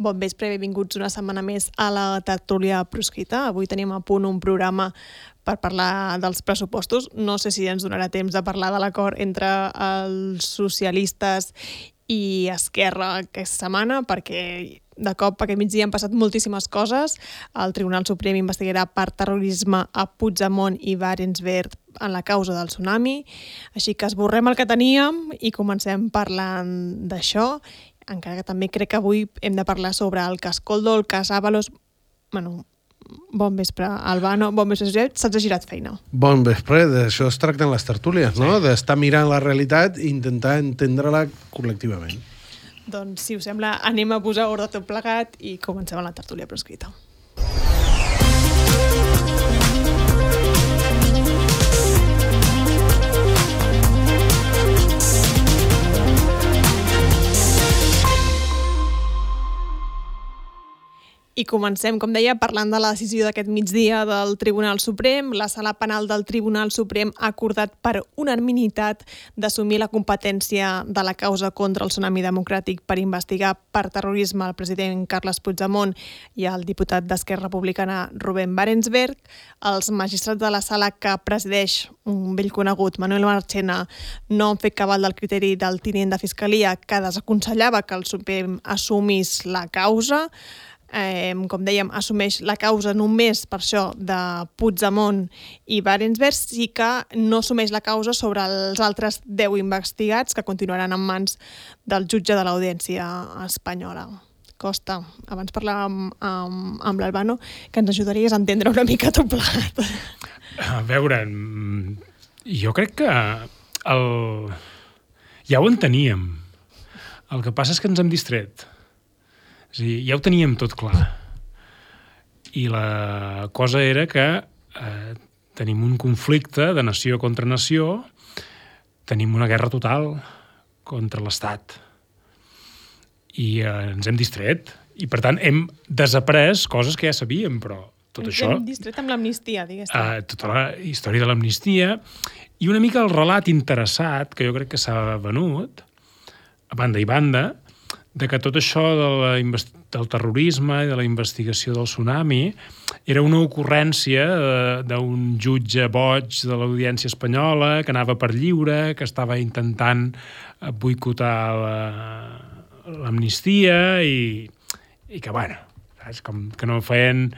Bon vespre, benvinguts una setmana més a la tertúlia proscrita. Avui tenim a punt un programa per parlar dels pressupostos. No sé si ens donarà temps de parlar de l'acord entre els socialistes i Esquerra aquesta setmana, perquè de cop aquest migdia han passat moltíssimes coses. El Tribunal Suprem investigarà per terrorisme a Puigdemont i Barensverd en la causa del tsunami. Així que esborrem el que teníem i comencem parlant d'això encara que també crec que avui hem de parlar sobre el cas Coldo, el cas Avalos... Bueno, bon vespre, Albano, bon vespre, Josep, ha girat feina. Bon vespre, d'això es tracten les tertúlies, no? Sí. D'estar mirant la realitat i intentar entendre-la col·lectivament. Doncs, si us sembla, anem a posar ordre tot plegat i comencem amb la tertúlia proscrita. I comencem, com deia, parlant de la decisió d'aquest migdia del Tribunal Suprem. La Sala Penal del Tribunal Suprem ha acordat per unanimitat d'assumir la competència de la causa contra el tsunami democràtic per investigar per terrorisme el president Carles Puigdemont i el diputat d'Esquerra Republicana Rubén Barensberg. Els magistrats de la sala que presideix un vell conegut, Manuel Marchena, no han fet cabal del criteri del tinent de Fiscalia que desaconsellava que el Suprem assumís la causa eh, com dèiem, assumeix la causa només per això de Puigdemont i Barensberg, sí que no assumeix la causa sobre els altres 10 investigats que continuaran en mans del jutge de l'Audiència espanyola. Costa, abans parlàvem amb, amb l'Albano, que ens ajudaries a entendre una mica tot plegat. A veure, jo crec que el... ja ho enteníem. El que passa és que ens hem distret és a dir, ja ho teníem tot clar. I la cosa era que eh, tenim un conflicte de nació contra nació, tenim una guerra total contra l'Estat. I eh, ens hem distret. I, per tant, hem desaprès coses que ja sabíem, però tot ens això... Hem distret amb l'amnistia, diguéssim. Eh, tota la història de l'amnistia i una mica el relat interessat, que jo crec que s'ha venut, a banda i banda, de que tot això de la, del terrorisme i de la investigació del tsunami era una ocurrència eh, d'un jutge boig de l'Audiència Espanyola que anava per lliure, que estava intentant eh, boicotar l'amnistia la, i, i que, bueno, saps? Com que no feien...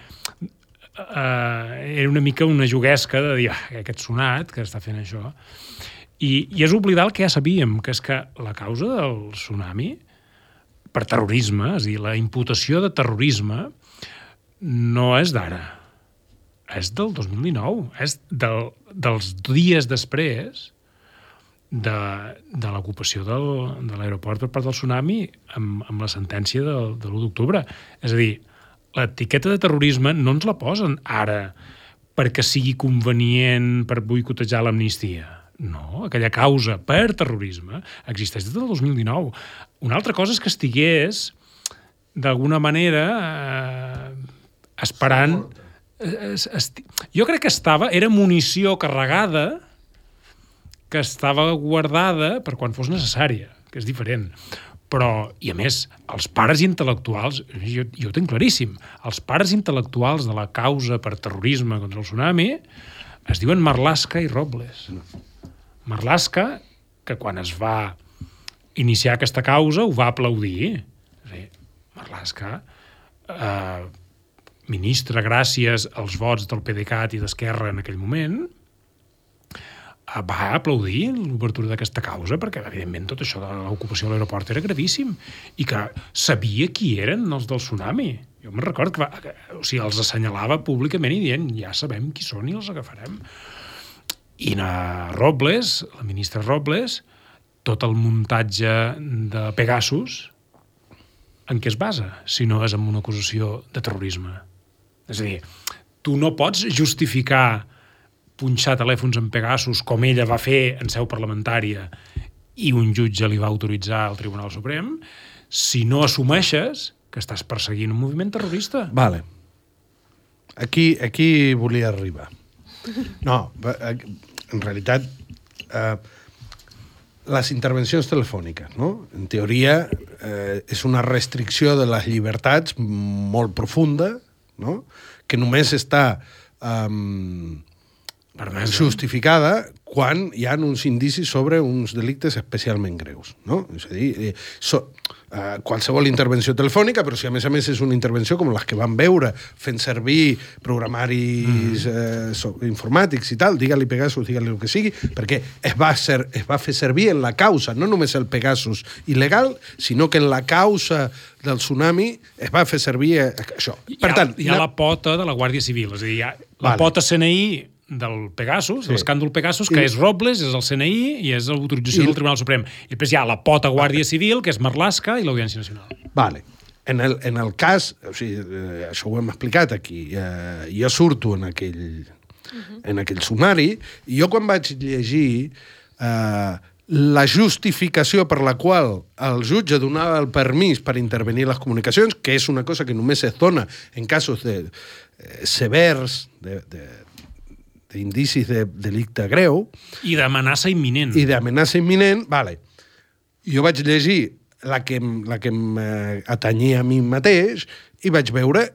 Eh, era una mica una juguesca de dir, ah, aquest sonat que està fent això. I, I és oblidar el que ja sabíem, que és que la causa del tsunami per terrorisme, és a dir, la imputació de terrorisme no és d'ara, és del 2019, és del, dels dies després de, de l'ocupació de l'aeroport per part del tsunami amb, amb la sentència de, de l'1 d'octubre. És a dir, l'etiqueta de terrorisme no ens la posen ara perquè sigui convenient per boicotejar l'amnistia no, aquella causa per terrorisme existeix des del 2019. Una altra cosa és que estigués, d'alguna manera, eh, esperant... Eh, esti... Jo crec que estava... Era munició carregada que estava guardada per quan fos necessària, que és diferent. Però, i a més, els pares intel·lectuals, jo, jo ho tinc claríssim, els pares intel·lectuals de la causa per terrorisme contra el tsunami es diuen Marlaska i Robles. No Marlaska, que quan es va iniciar aquesta causa ho va aplaudir. dir, Marlaska, eh, ministre gràcies als vots del PDeCAT i d'Esquerra en aquell moment, eh, va aplaudir l'obertura d'aquesta causa perquè, evidentment, tot això de l'ocupació de l'aeroport era gravíssim i que sabia qui eren els del tsunami. Jo me'n record que, va, que o sigui, els assenyalava públicament i dient ja sabem qui són i els agafarem. I na Robles, la ministra Robles, tot el muntatge de Pegasus, en què es basa, si no és en una acusació de terrorisme? És a dir, tu no pots justificar punxar telèfons en Pegasus com ella va fer en seu parlamentària i un jutge li va autoritzar al Tribunal Suprem si no assumeixes que estàs perseguint un moviment terrorista. Vale. Aquí, aquí volia arribar. No, en realitat, eh, les intervencions telefòniques, no? En teoria, eh, és una restricció de les llibertats molt profunda, no? que només està um, Permesa. justificada quan hi ha uns indicis sobre uns delictes especialment greus. No? És a dir, eh, so, eh, qualsevol intervenció telefònica, però si a més a més és una intervenció com les que van veure fent servir programaris mm. eh, informàtics i tal, digue-li Pegasus, digue-li el que sigui, perquè es va, ser, es va fer servir en la causa, no només el Pegasus il·legal, sinó que en la causa del tsunami es va fer servir eh, això. Per tant, hi ha, hi ha la pota de la Guàrdia Civil, és a dir, hi ha la Vale. pota CNI del Pegasus, Sí. l'escàndol Pegasus, que I- és Robles, és el CNI i és l'autorització I- del Tribunal Suprem. I després hi ha la pota Guàrdia Civil, que és Marlaska i l'Audiència Nacional. Vale. En el, en el cas, o sigui, eh, això ho hem explicat aquí, eh, jo surto en aquell, en aquell sumari, i jo quan vaig llegir eh, la justificació per la qual el jutge donava el permís per intervenir les comunicacions, que és una cosa que només es dona en casos de, eh, severs, de, de, d'indicis de delicte greu, I d'amenaça imminent. i d'amenaça imminent, vale. Jo vaig llegir la que, la que em eh, atanyia a mi mateix i vaig veure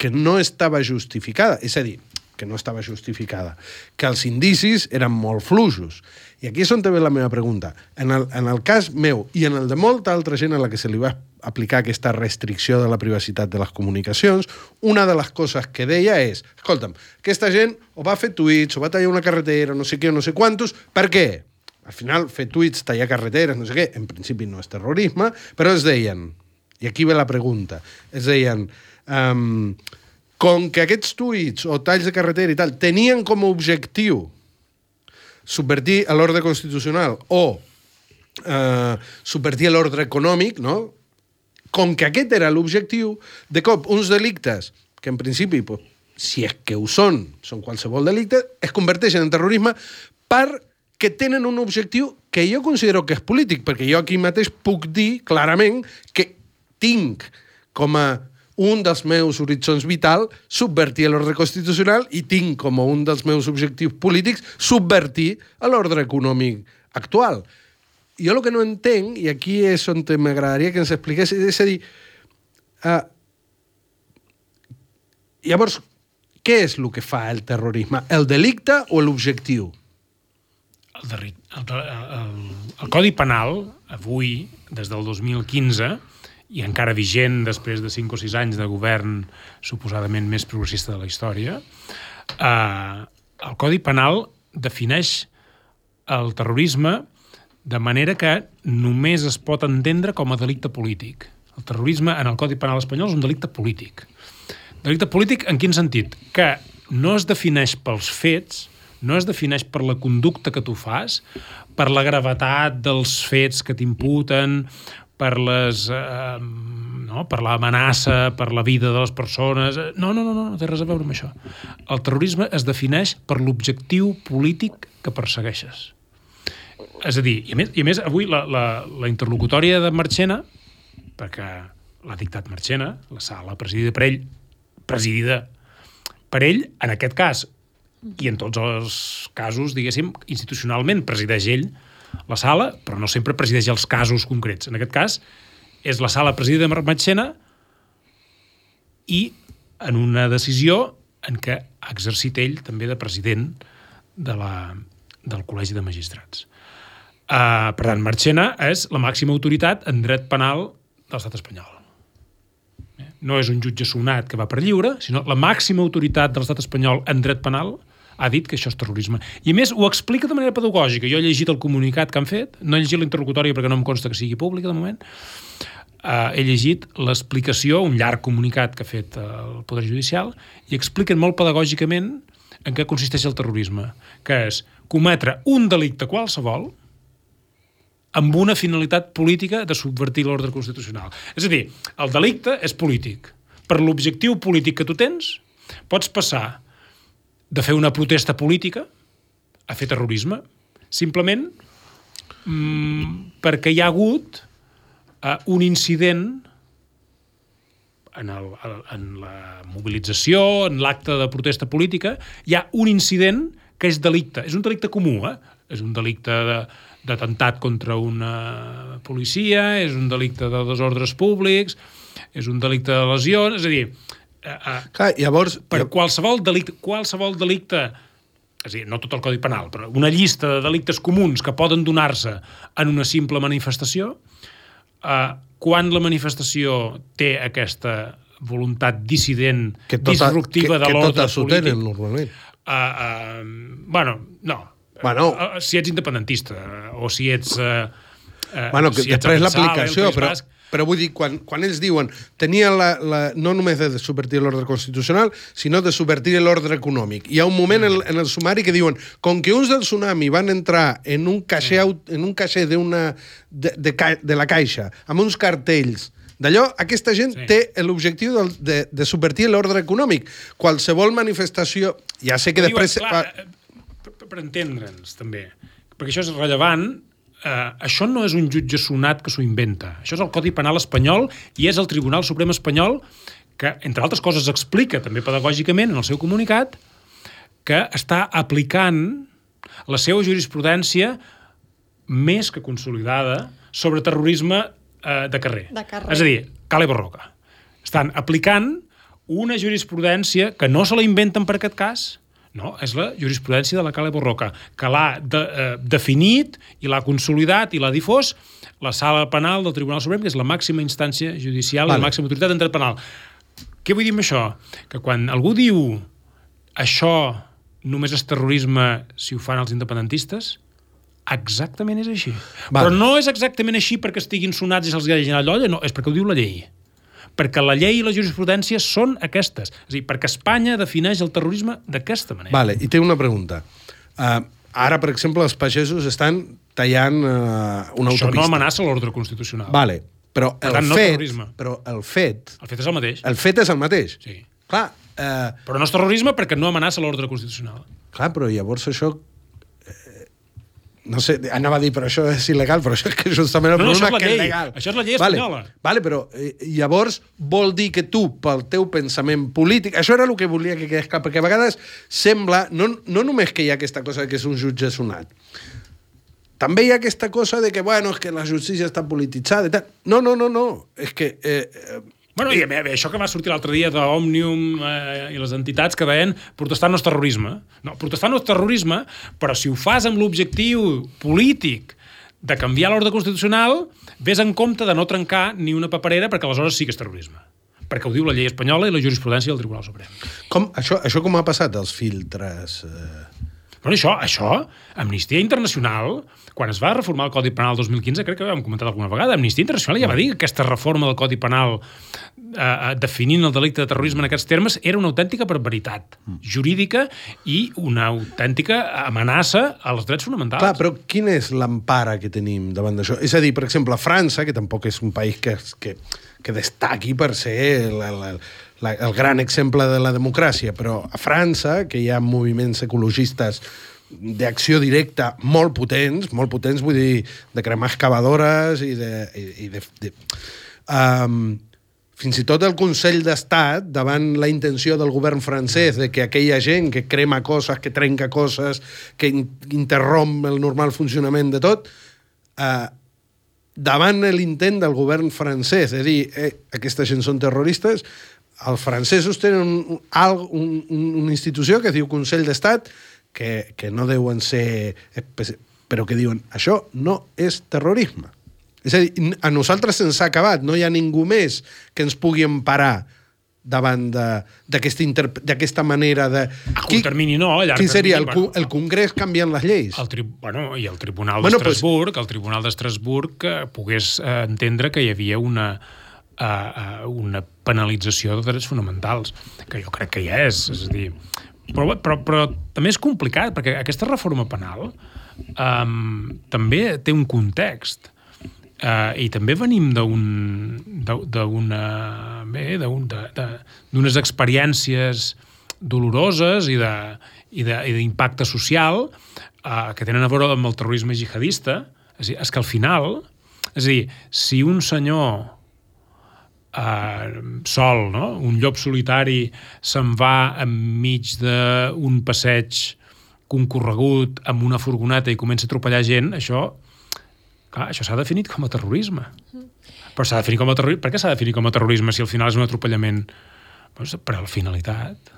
que no estava justificada. És a dir, que no estava justificada, que els indicis eren molt fluixos. I aquí és on ve la meva pregunta. En el, en el cas meu i en el de molta altra gent a la que se li va aplicar aquesta restricció de la privacitat de les comunicacions, una de les coses que deia és, escolta'm, aquesta gent o va fer tuits, o va tallar una carretera, no sé què, no sé quantos, per què? Al final, fer tuits, tallar carreteres, no sé què, en principi no és terrorisme, però es deien, i aquí ve la pregunta, es deien, um, com que aquests tuits o talls de carretera i tal tenien com a objectiu subvertir l'ordre constitucional o eh, subvertir l'ordre econòmic, no? Com que aquest era l'objectiu, de cop uns delictes que en principi, pues, si és que ho són, són qualsevol delicte, es converteixen en terrorisme perquè tenen un objectiu que jo considero que és polític, perquè jo aquí mateix puc dir clarament que tinc com a un dels meus horitzons vital subvertir l'ordre constitucional i tinc com a un dels meus objectius polítics subvertir l'ordre econòmic actual jo el que no entenc, i aquí és on m'agradaria que ens expliqués, és a dir, uh, llavors, què és el que fa el terrorisme? El delicte o l'objectiu? El, el, el, el Codi Penal, avui, des del 2015, i encara vigent després de 5 o 6 anys de govern suposadament més progressista de la història, eh, el Codi Penal defineix el terrorisme de manera que només es pot entendre com a delicte polític. El terrorisme en el Codi Penal espanyol és un delicte polític. Delicte polític en quin sentit? Que no es defineix pels fets, no es defineix per la conducta que tu fas, per la gravetat dels fets que t'imputen, per les eh, no? per l'amenaça, per la vida de les persones... No, no, no, no, no té res a veure amb això. El terrorisme es defineix per l'objectiu polític que persegueixes. És a dir, i a més, i a més avui la, la, la interlocutòria de Marchena, perquè l'ha dictat Marchena, la sala presidida per ell, presidida per ell, en aquest cas, i en tots els casos, diguéssim, institucionalment presideix ell la sala, però no sempre presideix els casos concrets. En aquest cas, és la sala presidida per Marchena i en una decisió en què ha exercit ell també de president de la, del Col·legi de Magistrats. Uh, per tant, Marchena és la màxima autoritat en dret penal de l'estat espanyol. Eh? No és un jutge sonat que va per lliure, sinó la màxima autoritat de l'estat espanyol en dret penal ha dit que això és terrorisme. I més, ho explica de manera pedagògica. Jo he llegit el comunicat que han fet, no he llegit l'interlocutòria perquè no em consta que sigui pública de moment, uh, he llegit l'explicació, un llarg comunicat que ha fet el Poder Judicial, i expliquen molt pedagògicament en què consisteix el terrorisme, que és cometre un delicte qualsevol amb una finalitat política de subvertir l'ordre constitucional. És a dir, el delicte és polític. Per l'objectiu polític que tu tens, pots passar de fer una protesta política a fer terrorisme, simplement mm, perquè hi ha hagut uh, un incident en, el, en la mobilització, en l'acte de protesta política, hi ha un incident que és delicte. És un delicte comú, eh? És un delicte de, d'atemptat contra una policia, és un delicte de desordres públics, és un delicte de lesions, és a dir, eh, eh, Clar, llavors... per qualsevol delicte, qualsevol delicte és a dir, no tot el Codi Penal, però una llista de delictes comuns que poden donar-se en una simple manifestació, eh, quan la manifestació té aquesta voluntat dissident, que tota, disruptiva que, de que l'ordre totes ho polític... tenen, normalment. Uh, uh, bueno, no. Bueno. Uh, si ets independentista o si ets... Uh, Bueno, que si ets després l'aplicació, però, Basc, però vull dir, quan, quan ells diuen tenia la, la, no només de subvertir l'ordre constitucional, sinó de subvertir l'ordre econòmic. Hi ha un moment en, en el sumari que diuen com que uns del tsunami van entrar en un caixer, en un caixer de, una, de, de, ca- de la caixa amb uns cartells D'allò, aquesta gent Sí. té l'objectiu del- de, de subvertir l'ordre econòmic. Qualsevol manifestació... Ja sé que Diuen, després... clar, eh, per, entendre'ns, també, perquè això és rellevant, eh, això no és un jutge sonat que s'ho inventa. Això és el Codi Penal espanyol i és el Tribunal Suprem espanyol que, entre altres coses, explica, també pedagògicament, en el seu comunicat, que està aplicant la seva jurisprudència més que consolidada sobre terrorisme eh, de carrer. De carrer. És a dir, Cale Borroca. Estan aplicant una jurisprudència que no se la inventen per aquest cas, no, és la jurisprudència de la Cale Borroca, que l'ha de, eh, definit i l'ha consolidat i l'ha difós la sala penal del Tribunal Suprem, que és la màxima instància judicial vale. La màxima autoritat en dret penal. Què vull dir amb això? Que quan algú diu això només és terrorisme si ho fan els independentistes, exactament és així. Vale. Però no és exactament així perquè estiguin sonats i se'ls hagi llenat l'olla, no, és perquè ho diu la llei. Perquè la llei i la jurisprudència són aquestes. És a dir, perquè Espanya defineix el terrorisme d'aquesta manera. Vale, i té una pregunta. Uh, ara, per exemple, els pagesos estan tallant uh, una Això autopista. no amenaça l'ordre constitucional. Vale, però Per el tant, no fet... terrorisme. Però el fet... El fet és el mateix. El fet és el mateix. Sí. Clar, uh, Però no és terrorisme perquè no amenaça l'ordre constitucional. clar, però llavors això... No sé, anava a dir, però això és il·legal, però això és que justament el No, no, problema és la que és legal. Això és la llei vale, espanyola. Vale, però eh, llavors vol dir que tu, pel teu pensament polític... Això era el que volia que quedés clar, perquè a vegades sembla, no, no només que hi ha aquesta cosa de que és un jutge sonat, també hi ha aquesta cosa de que, bueno, és que la justícia està polititzada i tal. No, no, no, no. És que... Eh, eh, Bueno, i veure, això que va sortir l'altre dia d'Òmnium eh, i les entitats que deien protestar no és terrorisme. No, protestar no és terrorisme, però si ho fas amb l'objectiu polític de canviar l'ordre constitucional, vés en compte de no trencar ni una paperera perquè aleshores sí que és terrorisme. Perquè ho diu la llei espanyola i la jurisprudència del Tribunal Suprem. com, això, això com ha passat, els filtres... Eh... Bueno, això, això, Amnistia Internacional, quan es va reformar el Codi Penal 2015, crec que ho hem comentat alguna vegada, Amnistia Internacional ja va dir que aquesta reforma del Codi Penal eh, eh, definint el delicte de terrorisme en aquests termes era una autèntica barbaritat jurídica i una autèntica amenaça als drets fonamentals. Clar, però quina és l'empara que tenim davant d'això? És a dir, per exemple, França, que tampoc és un país que, que, que destaqui per ser la, la, la, el gran exemple de la democràcia, però a França, que hi ha moviments ecologistes d'acció directa molt potents, molt potents, vull dir, de cremar excavadores i de... I, i de, de um, fins i tot el Consell d'Estat, davant la intenció del govern francès de que aquella gent que crema coses, que trenca coses, que in interromp el normal funcionament de tot, eh, davant l'intent del govern francès de dir eh, aquesta gent són terroristes, els francesos tenen un, un, un, una institució que diu Consell d'Estat que, que no deuen ser... espe- però que diuen això no és terrorisme. És a dir, a nosaltres se'ns ha acabat, no hi ha ningú més que ens pugui emparar davant de- d'aquesta manera de... A curt termini no, a llarg Qui seria? El, cu- el Congrés canviant les lleis? El tri... bueno, i el Tribunal Bueno, d'Estrasburg, el Tribunal d'Estrasburg pogués eh, entendre que hi havia una, uh, uh, una penalització de drets fonamentals, que jo crec que hi és, és a dir... Però, però, però també és complicat, perquè aquesta reforma penal um, també té un context. Uh, I també venim d'unes experiències doloroses i d'impacte social uh, que tenen a veure amb el terrorisme jihadista. És, dir, és que al final, és dir, si un senyor uh, sol, no? un llop solitari se'n va enmig d'un passeig concorregut amb una furgoneta i comença a atropellar gent, això Clar, això s'ha definit com a terrorisme. Però s'ha definit com a terrorisme... Per què s'ha definit com a terrorisme si al final és un atropellament doncs, per la finalitat?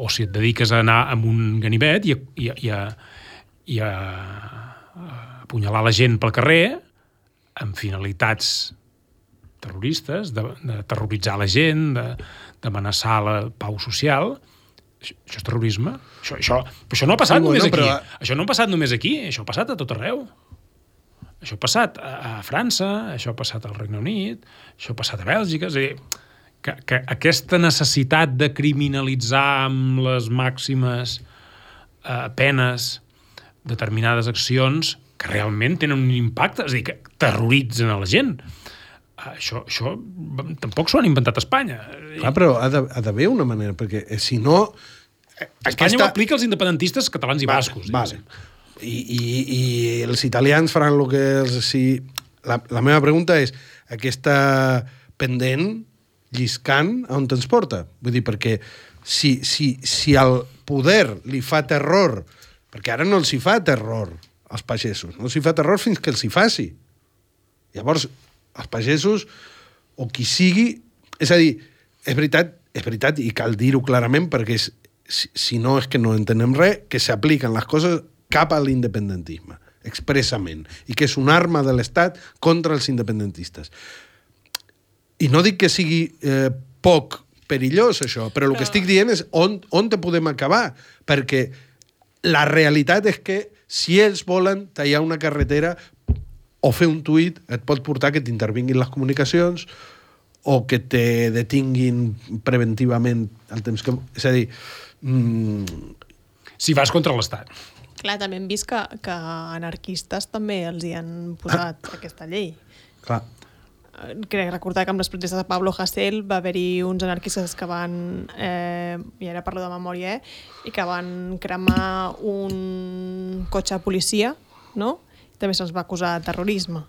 O si et dediques a anar amb un ganivet i a, i a, i a, i a, a apunyalar la gent pel carrer amb finalitats terroristes, de, de terroritzar la gent, de- d'amenaçar la pau social, això, això és terrorisme. Això, això, però això no ha passat Sí, només aquí. però- Això no ha passat només aquí, això ha passat a tot arreu. Això ha passat a, a França, això ha passat al Regne Unit, això ha passat a Bèlgica, és a dir, que, que aquesta necessitat de criminalitzar amb les màximes eh, penes determinades accions que realment tenen un impacte, és a dir, que terroritzen a la gent. Eh, Això, això tampoc s'ho han inventat a Espanya. Clar, però ha d'haver una manera, perquè eh, si no... eh, Espanya ho aplica als independentistes catalans i bascos. Vale. diguéssim. I, i, I els italians faran el que els... Si... La, la meva pregunta és, aquesta pendent, lliscant, a on te'ns porta? Vull dir, perquè si, si, si al poder li fa terror, perquè ara no els hi fa terror als pagesos, no els hi fa terror fins que els hi faci. Llavors, els pagesos, o qui sigui... És a dir, és veritat, és veritat i cal dir-ho clarament perquè és, si, si no és que no entenem res, que s'apliquen les coses cap a l'independentisme, expressament, i que és una arma de l'Estat contra els independentistes. I no dic que sigui eh, poc perillós, això, però el que estic dient és on, on te podem acabar, perquè la realitat és que si ells volen tallar una carretera o fer un tuit et pot portar que t'intervinguin les comunicacions o que te detinguin preventivament el temps que... És a dir, mm, Si vas contra l'Estat. Clar, també hem vist que, que anarquistes també els hi han posat Ah. aquesta llei. clar, Crec recordar que amb les protestes de Pablo Hasél va haver-hi uns anarquistes que van, eh, i ara parlo de memòria, eh, i que van cremar un cotxe de policia, no? També se'ls va acusar de terrorisme.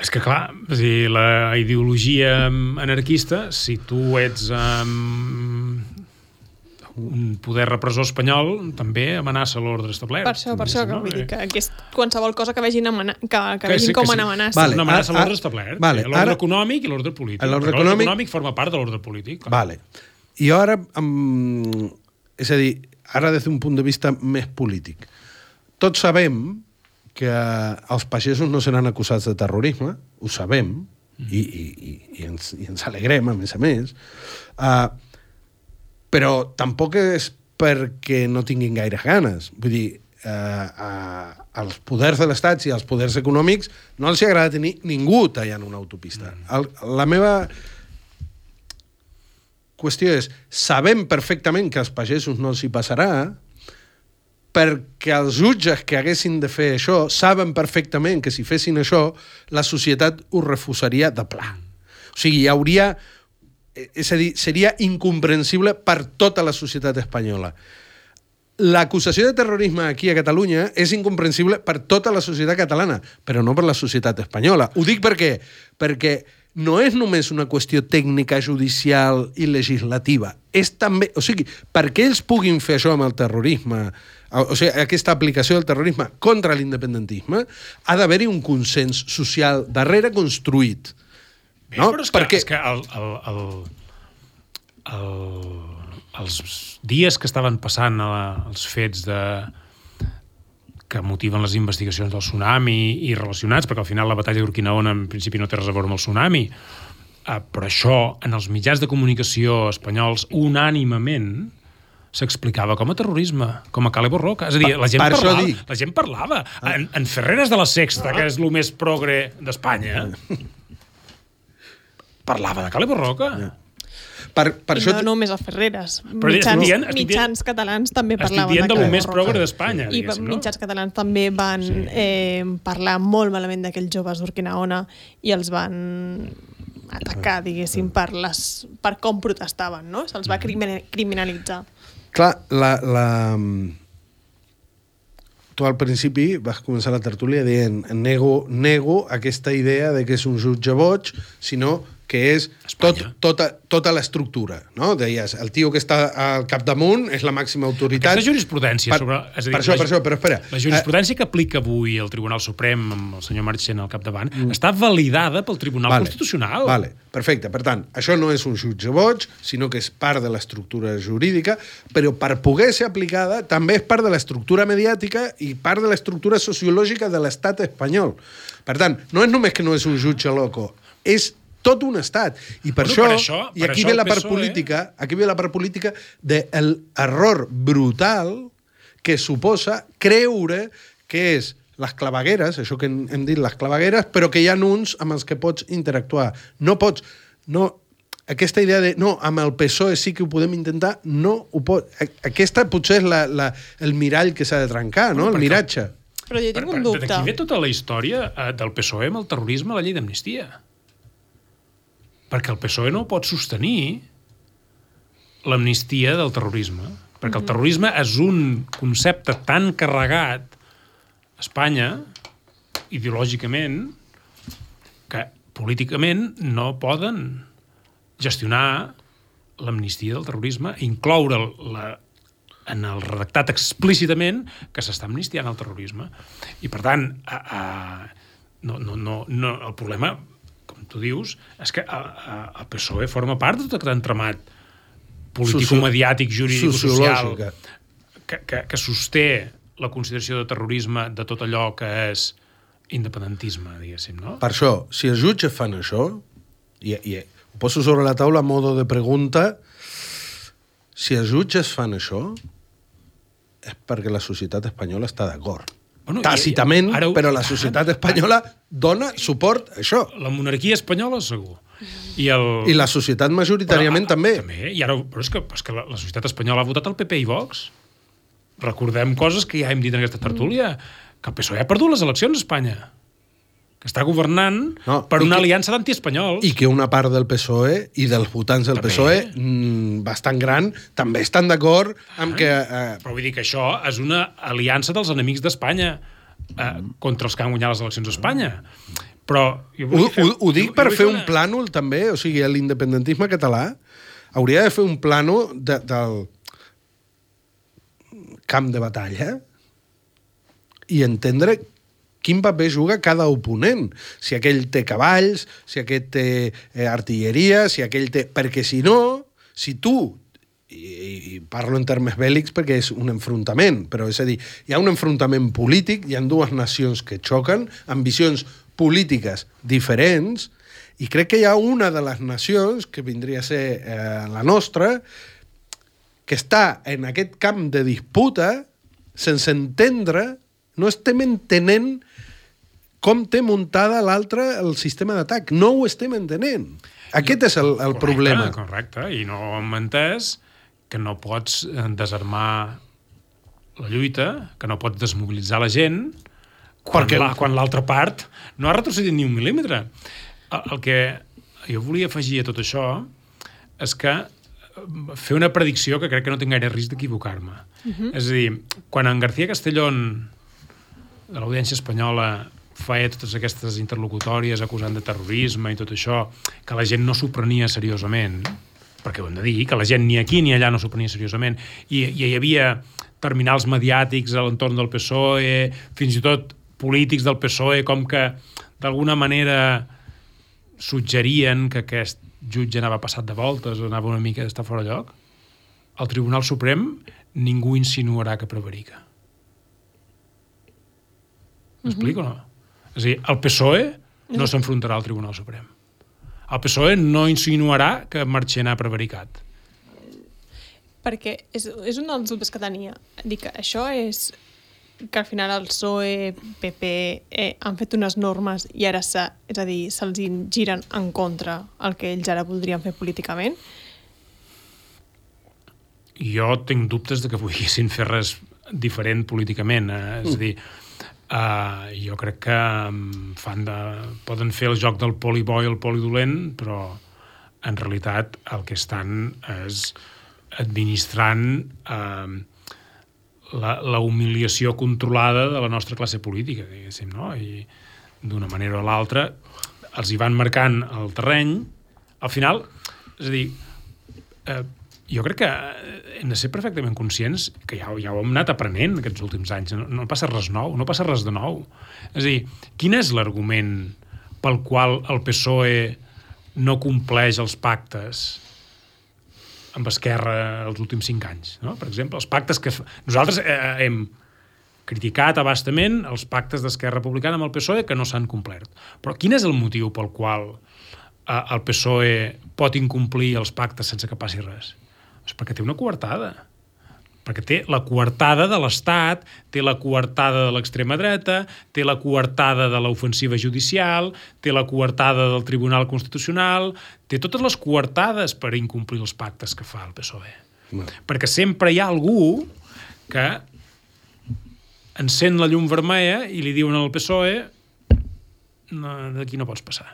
És que, clar, és dir, la ideologia anarquista, si tu ets um, un poder repressor espanyol, també amenaça l'ordre establert. Per això, per això, que No? vull dir que, que és qualsevol cosa que vegin, amana, que, que, Que vegin sí, que com sí. una amenaça. Vale. Una amenaça a l'ordre establert. vale, Sí, L'ordre ara- econòmic i l'ordre polític. L'ordre econòmic- econòmic forma part de l'ordre polític. clar. Vale. I ara, amb... és a dir, ara des d'un punt de vista més polític. Tots sabem que els pagesos no seran acusats de terrorisme, ho sabem, i, i, i, i, ens, i ens alegrem, a més a més, uh, però tampoc és perquè no tinguin gaires ganes. Vull dir, eh, a, als poders de l'Estat i als poders econòmics no els hi agrada tenir ningú tallant una autopista. El, la meva qüestió és, sabem perfectament que als pagesos no els hi passarà, perquè els jutges que haguessin de fer això saben perfectament que si fessin això, la societat ho refusaria de pla. O sigui, hi hauria... eh, És a dir, seria incomprensible per tota la societat espanyola. L'acusació de terrorisme aquí a Catalunya és incomprensible per tota la societat catalana, però no per la societat espanyola. Ho dic perquè perquè no és només una qüestió tècnica, judicial i legislativa. És també... O sigui, perquè ells puguin fer això amb el terrorisme, o sigui, aquesta aplicació del terrorisme contra l'independentisme, ha d'haver-hi un consens social darrere construït. Bé, No? però és que, Perquè- és que el, el, el, el, els dies que estaven passant els fets de, que motiven les investigacions del tsunami i relacionats, perquè al final la batalla d'Urquinaona en principi no té res a veure amb el tsunami, eh, però això en els mitjans de comunicació espanyols unànimament s'explicava com a terrorisme, com a Cale Borroca. És a dir, la gent, per parlava, dic. la gent parlava. En, en Ferreres de la Sexta, que és el més progre d'Espanya, parlava de Cale Borroca. Per, per I això... no només a Ferreres. Però estic Mitjans, dient- estic dient- mitjans catalans també Estic parlaven dient de lo Cala més Borroca. progre d'Espanya, I no? mitjans catalans també van sí. eh, parlar molt malament d'aquells joves d'Urquinaona i els van atacar, diguéssim, per, les, per com protestaven, no? Se'ls va crimine- criminalitzar. Clar, la, la... Tu al principi vas començar la tertúlia dient nego, nego aquesta idea de que és un jutge boig, sinó que és tot, tota, tota l'estructura, no? Deies, el tio que està al capdamunt és la màxima autoritat. Aquesta jurisprudència per, sobre... És a dir, per això, la, per això, però espera. La jurisprudència que aplica avui el Tribunal Suprem amb el senyor Marchena al capdavant mm. està validada pel Tribunal vale, Constitucional. Vale, perfecte. Per tant, això no és un jutge boig, sinó que és part de l'estructura jurídica, però per poder ser aplicada també és part de l'estructura mediàtica i part de l'estructura sociològica de l'estat espanyol. Per tant, no és només que no és un jutge loco, és tot un estat. I per, Bueno, això, per això- i per aquí això ve la part PSOE política, aquí ve la part política del error brutal que suposa creure que és les clavegueres, això que hem, hem dit les clavegueres, però que hi ha uns amb els que pots interactuar. No pots... No, aquesta idea de no, amb el PSOE sí que ho podem intentar, no ho pot... Aquesta potser és la, la, el mirall que s'ha de trencar, no? Bueno, El miratge. Però jo tinc un dubte. D'aquí ve tota la història eh, del PSOE amb el terrorisme a la llei d'amnistia. Perquè el PSOE no pot sostenir l'amnistia del terrorisme. Perquè el terrorisme és un concepte tan carregat a Espanya, ideològicament, que políticament no poden gestionar l'amnistia del terrorisme, incloure la, en el redactat explícitament que s'està amnistiant el terrorisme. I, per tant, a, a, no, no, no, no, el problema, tu dius, és que a, a, el PSOE forma part de tot aquest entramat político-mediàtic, jurídico-social, Sociològica. que, que, que sosté la consideració de terrorisme de tot allò que és independentisme, diguéssim, no? Per això, si els jutges fan això, i, i ho poso sobre la taula a modo de pregunta, si els jutges fan això, és perquè la societat espanyola està d'acord. Bueno, i- Tàcitament, ara però la societat espanyola dona suport a això. La monarquia espanyola, segur. I, el... I la societat majoritàriament Però, també. També, i ara, però és que, és que la, la societat espanyola ha votat el PP i Vox. Recordem coses que ja hem dit en aquesta tertúlia, que el PSOE ha perdut les eleccions a Espanya, que està governant No, per una que- aliança d'antiespanyols. I que una part del PSOE i dels votants del També. PSOE, mm, bastant gran, també estan d'acord amb que... Eh, Però vull dir que això és una aliança dels enemics d'Espanya eh, contra els que han guanyat les eleccions a Espanya. Però... Jo ho, fer- ho, ho dic jo- per jo fer un una- plànol, també, o sigui, l'independentisme català hauria de fer un plano de, del camp de batalla i entendre quin paper juga cada oponent. Si aquell té cavalls, si aquest té eh, artilleria, si aquell té... Perquè si no, si tu i, i parlo en termes bèl·lics perquè és un enfrontament, però és a dir, hi ha un enfrontament polític, hi ha dues nacions que xoquen, amb visions polítiques diferents, i crec que hi ha una de les nacions, que vindria a ser eh, la nostra, que està en aquest camp de disputa sense entendre, no estem entenent com té muntada l'altre el sistema d'atac. No ho estem entenent. Aquest és el, el Correcte, problema. Correcte, i no hem entès que no pots eh, desarmar la lluita, que no pots desmobilitzar la gent quan Perquè- la- quan l'altra part no ha retrocedit ni un mil·límetre. El, el que jo volia afegir a tot això és que eh, fer una predicció que crec que no tinc gaire risc d'equivocar-me. Uh -huh. És a dir, quan en García Castellón de l'Audiència Espanyola feia totes aquestes interlocutòries acusant de terrorisme i tot això, que la gent no s'ho prenia seriosament, perquè ho hem de dir, que la gent ni aquí ni allà no s'ho prenia seriosament, i, i hi havia terminals mediàtics a l'entorn del PSOE, fins i tot polítics del PSOE, com que d'alguna manera suggerien que aquest jutge anava passat de voltes o anava una mica d'estar fora de lloc, al Tribunal Suprem ningú insinuarà que prevarica. M'explico o no? És a dir, el PSOE no s'enfrontarà al Tribunal Suprem. El PSOE no insinuarà que Marchena ha prevaricat. Perquè és, és un dels dubtes que tenia. Dic que això és que al final el PSOE, PP, eh, han fet unes normes i ara, se, és a dir, se'ls giren en contra el que ells ara voldrien fer políticament. Jo tinc dubtes de que volguessin fer res diferent políticament. Eh? És a dir, uh, jo crec que um, fan de, poden fer el joc del poli bo i el poli dolent, però en realitat el que estan és administrant eh, la, la humiliació controlada de la nostra classe política, diguéssim, no? I d'una manera o l'altra els hi van marcant el terreny al final, és a dir, eh, jo crec que eh, hem de ser perfectament conscients que ja, ja ho hem anat aprenent aquests últims anys. No, no passa res nou, no passa res de nou. És a dir, quin és l'argument pel qual el PSOE no compleix els pactes amb Esquerra els últims cinc anys? No? Per exemple, els pactes que... Nosaltres eh, hem criticat abastament els pactes d'Esquerra Republicana amb el PSOE que no s'han complert. Però quin és el motiu pel qual eh, el PSOE pot incomplir els pactes sense que passi res? És perquè té una coartada. Perquè té la coartada de l'Estat, té la coartada de l'extrema dreta, té la coartada de l'ofensiva judicial, té la coartada del Tribunal Constitucional, té totes les coartades per incomplir els pactes que fa el PSOE. No. Perquè sempre hi ha algú que encén la llum vermella i li diuen al PSOE no, d'aquí no pots passar.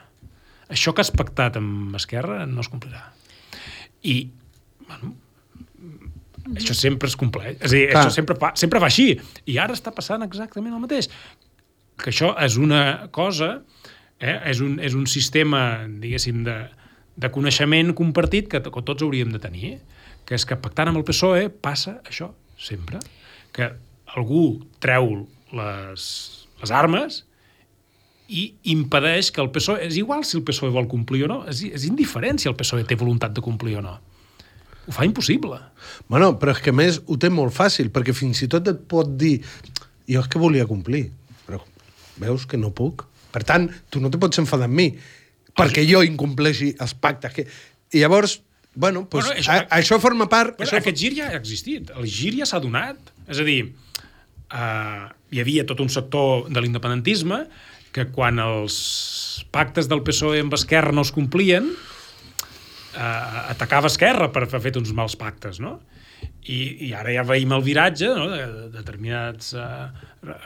Això que has pactat amb Esquerra no es complirà. I, bueno, això sempre es compleix. És a dir, Clar. això sempre, fa, sempre va així. I ara està passant exactament el mateix. Que això és una cosa, eh? és, un, és un sistema, diguéssim, de, de coneixement compartit que, que tots hauríem de tenir, que és que pactant amb el PSOE passa això sempre. Que algú treu les, les armes i impedeix que el PSOE... És igual si el PSOE vol complir o no, és, és indiferent si el PSOE té voluntat de complir o no. Ho fa impossible. Bueno, però és que més ho té molt fàcil, perquè fins i tot et pot dir jo és que volia complir, però veus que no puc. Per tant, tu no te pots enfadar amb mi perquè jo incompleixi els pactes. Que... I llavors, bueno, pues, Bueno, bueno això- a, això forma part... Però això aquest gir ja ha existit. El gir ja s'ha donat. És a dir, uh, hi havia tot un sector de l'independentisme que quan els pactes del PSOE amb Esquerra no es complien, uh, atacava Esquerra per haver fet uns mals pactes, no? I, i ara ja veiem el viratge no? de, de determinats uh,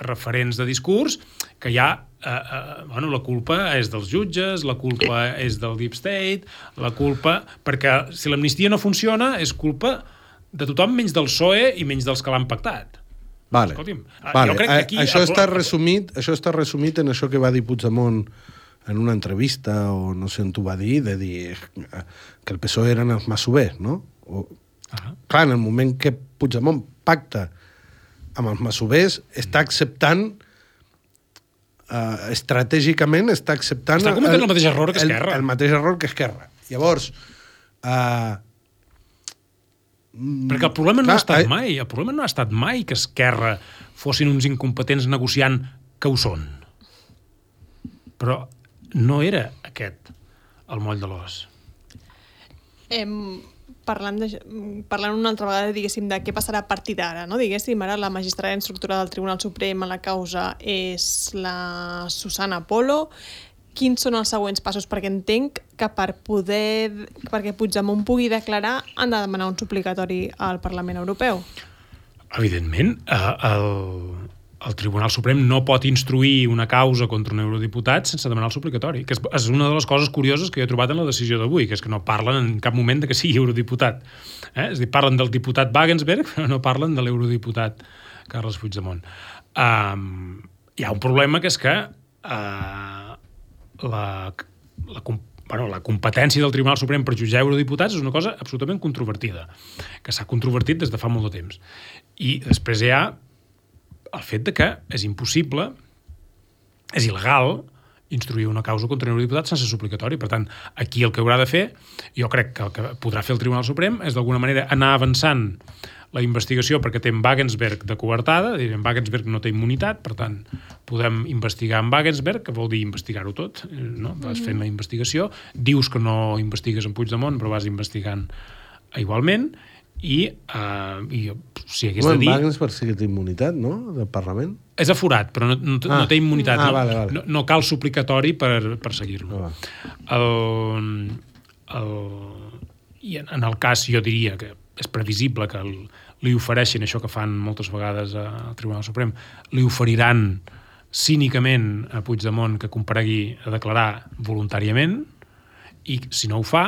referents de discurs que ja uh, uh, bueno, la culpa és dels jutges, la culpa és del Deep State, la culpa... Perquè si l'amnistia no funciona és culpa de tothom menys del PSOE i menys dels que l'han pactat. Vale. Escolti'm, eh, vale. jo crec que aquí A- Això està, resumit, això està resumit en això que va dir Puigdemont en una entrevista, o no sé on t'ho va dir, de dir eh, que el PSOE eren els masovers, no? O, Ah. clar, en el moment que Puigdemont pacta amb els masovers, està acceptant uh, estratègicament està acceptant... Està cometent el mateix error que Esquerra. El, el mateix error que Esquerra. Llavors, uh, Perquè el problema no Clar, ha estat mai. El problema no ha estat mai que Esquerra fossin uns incompetents negociant que ho són. Però no era aquest el moll de l'os. Em, parlant, de, parlant una altra vegada, diguéssim, de què passarà a partir d'ara, no? Diguéssim, ara la magistrada instructora del Tribunal Suprem a la causa és la Susana Polo. Quins són els següents passos? Perquè entenc que per poder... perquè Puigdemont pugui declarar han de demanar un suplicatori al Parlament Europeu. Evidentment, el, el Tribunal Suprem no pot instruir una causa contra un eurodiputat sense demanar el suplicatori, que és, una de les coses curioses que he trobat en la decisió d'avui, que és que no parlen en cap moment de que sigui eurodiputat. Eh? És a dir, parlen del diputat Wagensberg, però no parlen de l'eurodiputat Carles Puigdemont. Um, hi ha un problema que és que uh, la, la, bueno, la competència del Tribunal Suprem per jutjar eurodiputats és una cosa absolutament controvertida, que s'ha controvertit des de fa molt de temps. I després hi ha el fet de que és impossible, és il·legal, instruir una causa contra un eurodiputat sense suplicatori. Per tant, aquí el que haurà de fer, jo crec que el que podrà fer el Tribunal Suprem és d'alguna manera anar avançant la investigació perquè té en Wagensberg de coartada, és a dir, en Wagensberg no té immunitat, per tant, podem investigar en Wagensberg, que vol dir investigar-ho tot, no? vas fent la investigació, dius que no investigues en Puigdemont, però vas investigant igualment, i, uh, i si hagués Home, de dir... Wagner per si que té immunitat, no?, del Parlament. És aforat, però no, no, Ah. no té immunitat. Ah, no, vale, vale. No, no cal suplicatori per, per seguir-lo. Ah, el, el, I en, en el cas, jo diria que és previsible que el, li ofereixin això que fan moltes vegades al Tribunal Suprem, li oferiran cínicament a Puigdemont que comparegui a declarar voluntàriament i si no ho fa,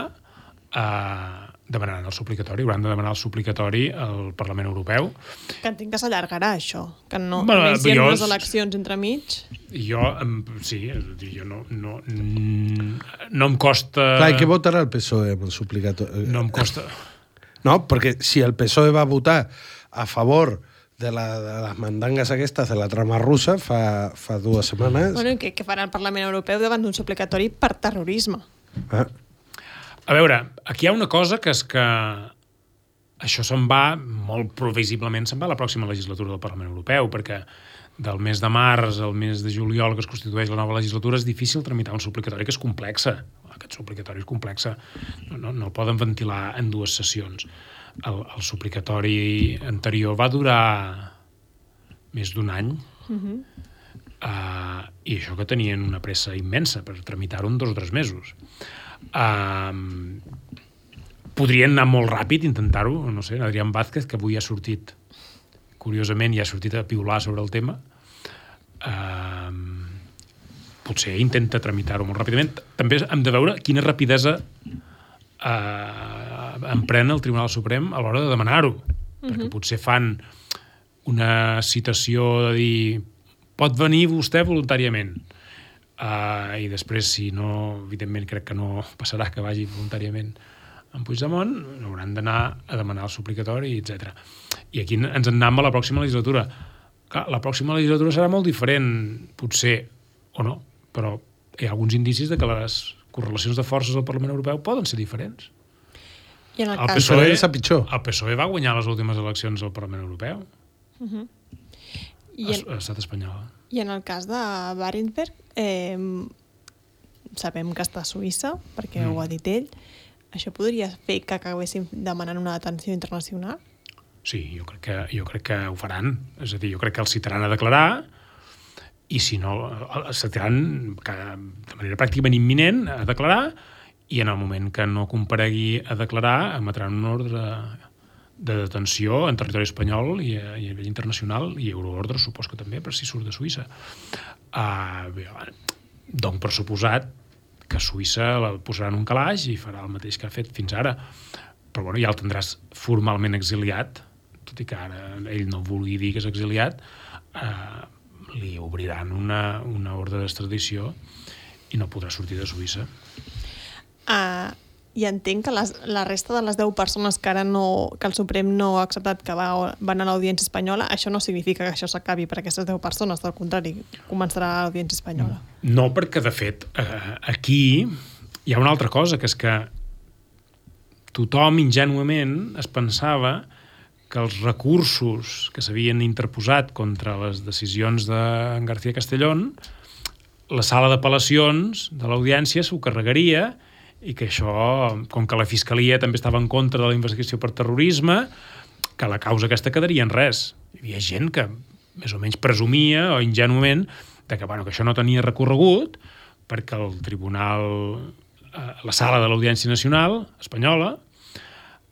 eh, demanaran el suplicatori, hauran de demanar el suplicatori al Parlament Europeu. Que entenc que s'allargarà, això. Que no, Bueno, només hi ha jo- unes eleccions entremig. I jo, sí, és a dir, jo no, no, mm, no em costa... Clar, i què votarà el PSOE amb el suplicatori? No em costa... No, perquè si el PSOE va votar a favor de, la, de les mandangues aquestes de la trama russa fa, fa dues setmanes... Bueno, i què, què farà el Parlament Europeu davant d'un suplicatori per terrorisme? Ah, A veure, aquí hi ha una cosa que és que això se'n va, molt previsiblement, se'n va a la pròxima legislatura del Parlament Europeu, perquè del mes de març al mes de juliol que es constitueix la nova legislatura és difícil tramitar un suplicatori que és complexa. Aquest suplicatori és complexa. No, no, no el poden ventilar en dues sessions. El, el suplicatori anterior va durar més d'un any uh, i això que tenien una pressa immensa per tramitar-ho en dos o tres mesos. Uh, podrien anar molt ràpid, intentar-ho, no sé, Adrián Vázquez, que avui ha sortit, curiosament, ja ha sortit a piular sobre el tema, uh, potser intenta tramitar-ho molt ràpidament. També hem de veure quina rapidesa eh, emprèn el Tribunal Suprem a l'hora de demanar-ho. Perquè potser fan una citació de dir pot venir vostè voluntàriament. Uh, I després, si no, evidentment crec que no passarà que vagi voluntàriament en Puigdemont, hauran d'anar a demanar el suplicatori, etc. I aquí ens en anem a la pròxima legislatura. Clar, la pròxima legislatura serà molt diferent, potser, o no, però hi ha alguns indicis de que les correlacions de forces al Parlament Europeu poden ser diferents. I en el, El cas... PSOE, pitjor. el PSOE va guanyar les últimes eleccions al Parlament Europeu, I a en, a l'estat espanyol. I en el cas de Barenberg, eh, sabem que està a Suïssa, perquè Mm. ho ha dit ell. Això podria fer que acabéssim demanant una detenció internacional? Sí, jo crec, que, jo crec que ho faran. És a dir, jo crec que els citaran a declarar i si no, els citaran de manera pràcticament imminent a declarar i en el moment que no comparegui a declarar emetran un ordre de detenció en territori espanyol i a, i a nivell internacional i euroordre supos que també, per si surt de Suïssa. Uh, bé, donc per suposat que Suïssa la posarà en un calaix i farà el mateix que ha fet fins ara. Però bueno, ja el tindràs formalment exiliat, tot i que ara ell no vulgui dir que és exiliat, eh, li obriran una, una ordre d'extradició i no podrà sortir de Suïssa. Uh, I entenc que les, la resta de les 10 persones que ara no, que el Suprem no ha acceptat que va, van a l'Audiència Espanyola, això no significa que això s'acabi per aquestes 10 persones, al contrari, començarà l'Audiència Espanyola. No, perquè, de fet, eh, aquí hi ha una altra cosa, que és que tothom ingenuament es pensava que els recursos que s'havien interposat contra les decisions de García Castellón, la sala d'apel·lacions de l'audiència s'ho carregaria i que això, com que la Fiscalia també estava en contra de la investigació per terrorisme, que la causa aquesta quedaria en res. Hi havia gent que més o menys presumia, o ingenuament, de que, bueno, que això no tenia recorregut perquè el tribunal, eh, la sala de l'Audiència Nacional espanyola,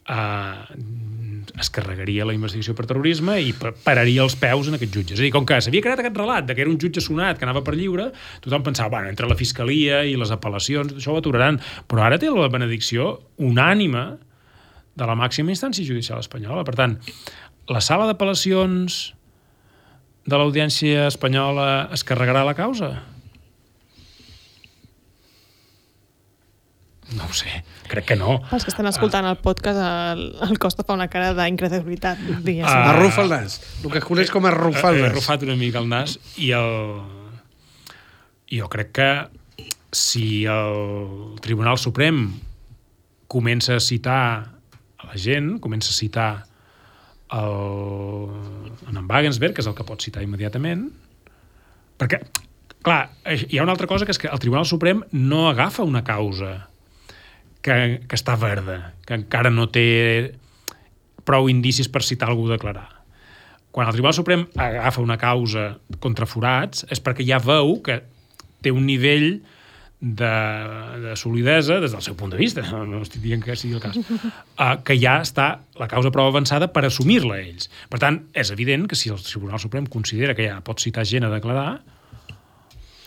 eh, es carregaria la investigació per terrorisme i pa- pararia els peus en aquests jutges. És a dir, com que s'havia creat aquest relat de que era un jutge sonat que anava per lliure, tothom pensava, bueno, entre la fiscalia i les apel·lacions, això ho aturaran. Però ara té la benedicció unànime de la màxima instància judicial espanyola. Per tant, la sala d'apel·lacions de l'Audiència Espanyola es carregarà la causa? No ho sé, crec que no. Pels que estan escoltant el podcast, el, el Costa fa una cara d'incredulitat, diguéssim. Ah. Arrufa el nas. El que es coneix com arrufar He el nas. arrufat una mica el nas i el... jo crec que si el Tribunal Suprem comença a citar a la gent, comença a citar el, en Wagensberg, que és el que pot citar immediatament, perquè, clar, hi ha una altra cosa que és que el Tribunal Suprem no agafa una causa que, que està verda, que encara no té prou indicis per citar algú a declarar. Quan el Tribunal Suprem agafa una causa contra forats és perquè ja veu que té un nivell de, de solidesa des del seu punt de vista, no, no estic dient que sigui el cas, uh, que ja està la causa prou avançada per assumir-la ells. Per tant, és evident que si el Tribunal Suprem considera que ja pot citar gent a declarar,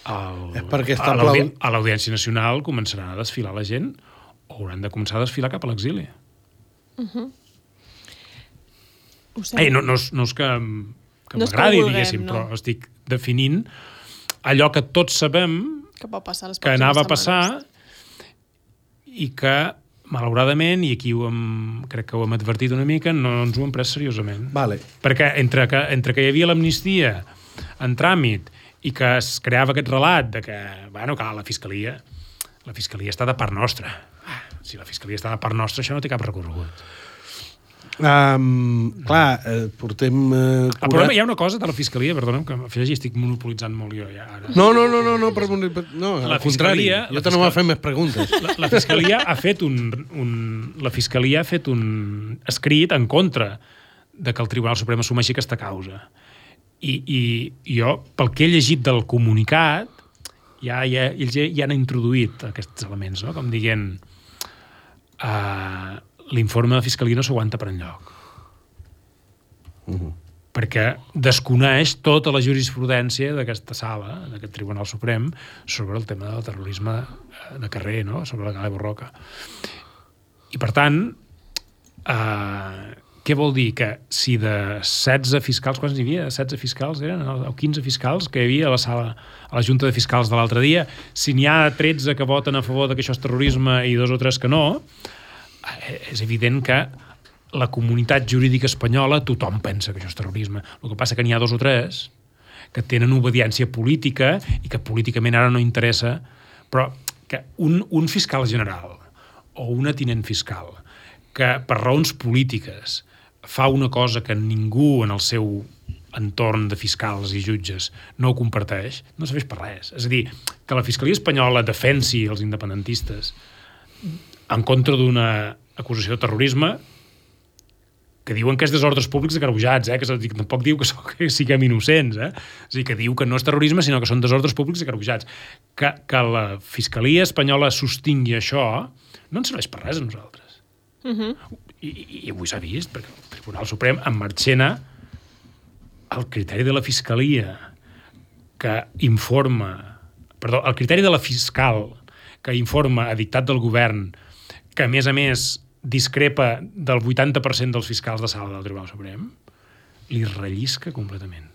el, És perquè està a l'Audiència Nacional començaran a desfilar la gent hauran de començar a desfilar cap a l'exili. Ho sé. Ei, no, no, és, no és que, que No m'agradi, diguéssim, no. però estic definint allò que tots sabem que pot passar les que anava a passar i que, malauradament, i aquí ho hem, crec que ho hem advertit una mica, no ens ho hem pres seriosament. Vale. Perquè entre que, entre que hi havia l'amnistia en tràmit i que es creava aquest relat de que, bueno, que la Fiscalia, la Fiscalia està de part nostra. Si la Fiscalia està de part nostra, això no té cap recorregut. Um, clar, eh, portem... Eh, El problema, hi ha una cosa de la Fiscalia, perdona'm, que m'afegeixi, estic monopolitzant molt jo ja ara. No, no, no, no, no, per, per, no La al contrari. Fiscalia- Jo te no m'ha fet més preguntes. La, la Fiscalia ha fet un, un, la Fiscalia ha fet un escrit en contra de que el Tribunal Suprem assumeixi aquesta causa. I, i jo, pel que he llegit del comunicat, ja, ja, ells ja, ja han introduït aquests elements, no? com dient uh, l'informe de Fiscalia no s'aguanta per enlloc. perquè desconeix tota la jurisprudència d'aquesta sala, d'aquest Tribunal Suprem, sobre el tema del terrorisme eh, de carrer, no? sobre la Gala Borroca. I, per tant, eh, què vol dir? Que si de 16 fiscals, quants n'hi havia? 16 fiscals eren? O 15 fiscals que hi havia a la sala, a la Junta de Fiscals de l'altre dia, si n'hi ha 13 que voten a favor de que això és terrorisme i dos o tres que no, eh, és evident que la comunitat jurídica espanyola tothom pensa que això és terrorisme. El que passa que n'hi ha dos o tres que tenen obediència política i que políticament ara no interessa, però que un, un fiscal general o una tinent fiscal que per raons polítiques fa una cosa que ningú en el seu entorn de fiscals i jutges no ho comparteix, no serveix per res. És a dir, que la Fiscalia Espanyola defensi els independentistes en contra d'una acusació de terrorisme que diuen que és desordres públics agreujats, eh? que, tampoc diu que, so, que siguem innocents, eh? a dir, que diu que no és terrorisme, sinó que són desordres públics agreujats. Que, que la Fiscalia Espanyola sostingui això no ens serveix per res a nosaltres. Uh -huh. I, i, i avui s'ha vist, perquè el Tribunal Suprem en Marchena el criteri de la Fiscalia que informa... Perdó, el criteri de la fiscal que informa a dictat del govern que, a més a més, discrepa del 80% dels fiscals de sala del Tribunal Suprem, li rellisca completament.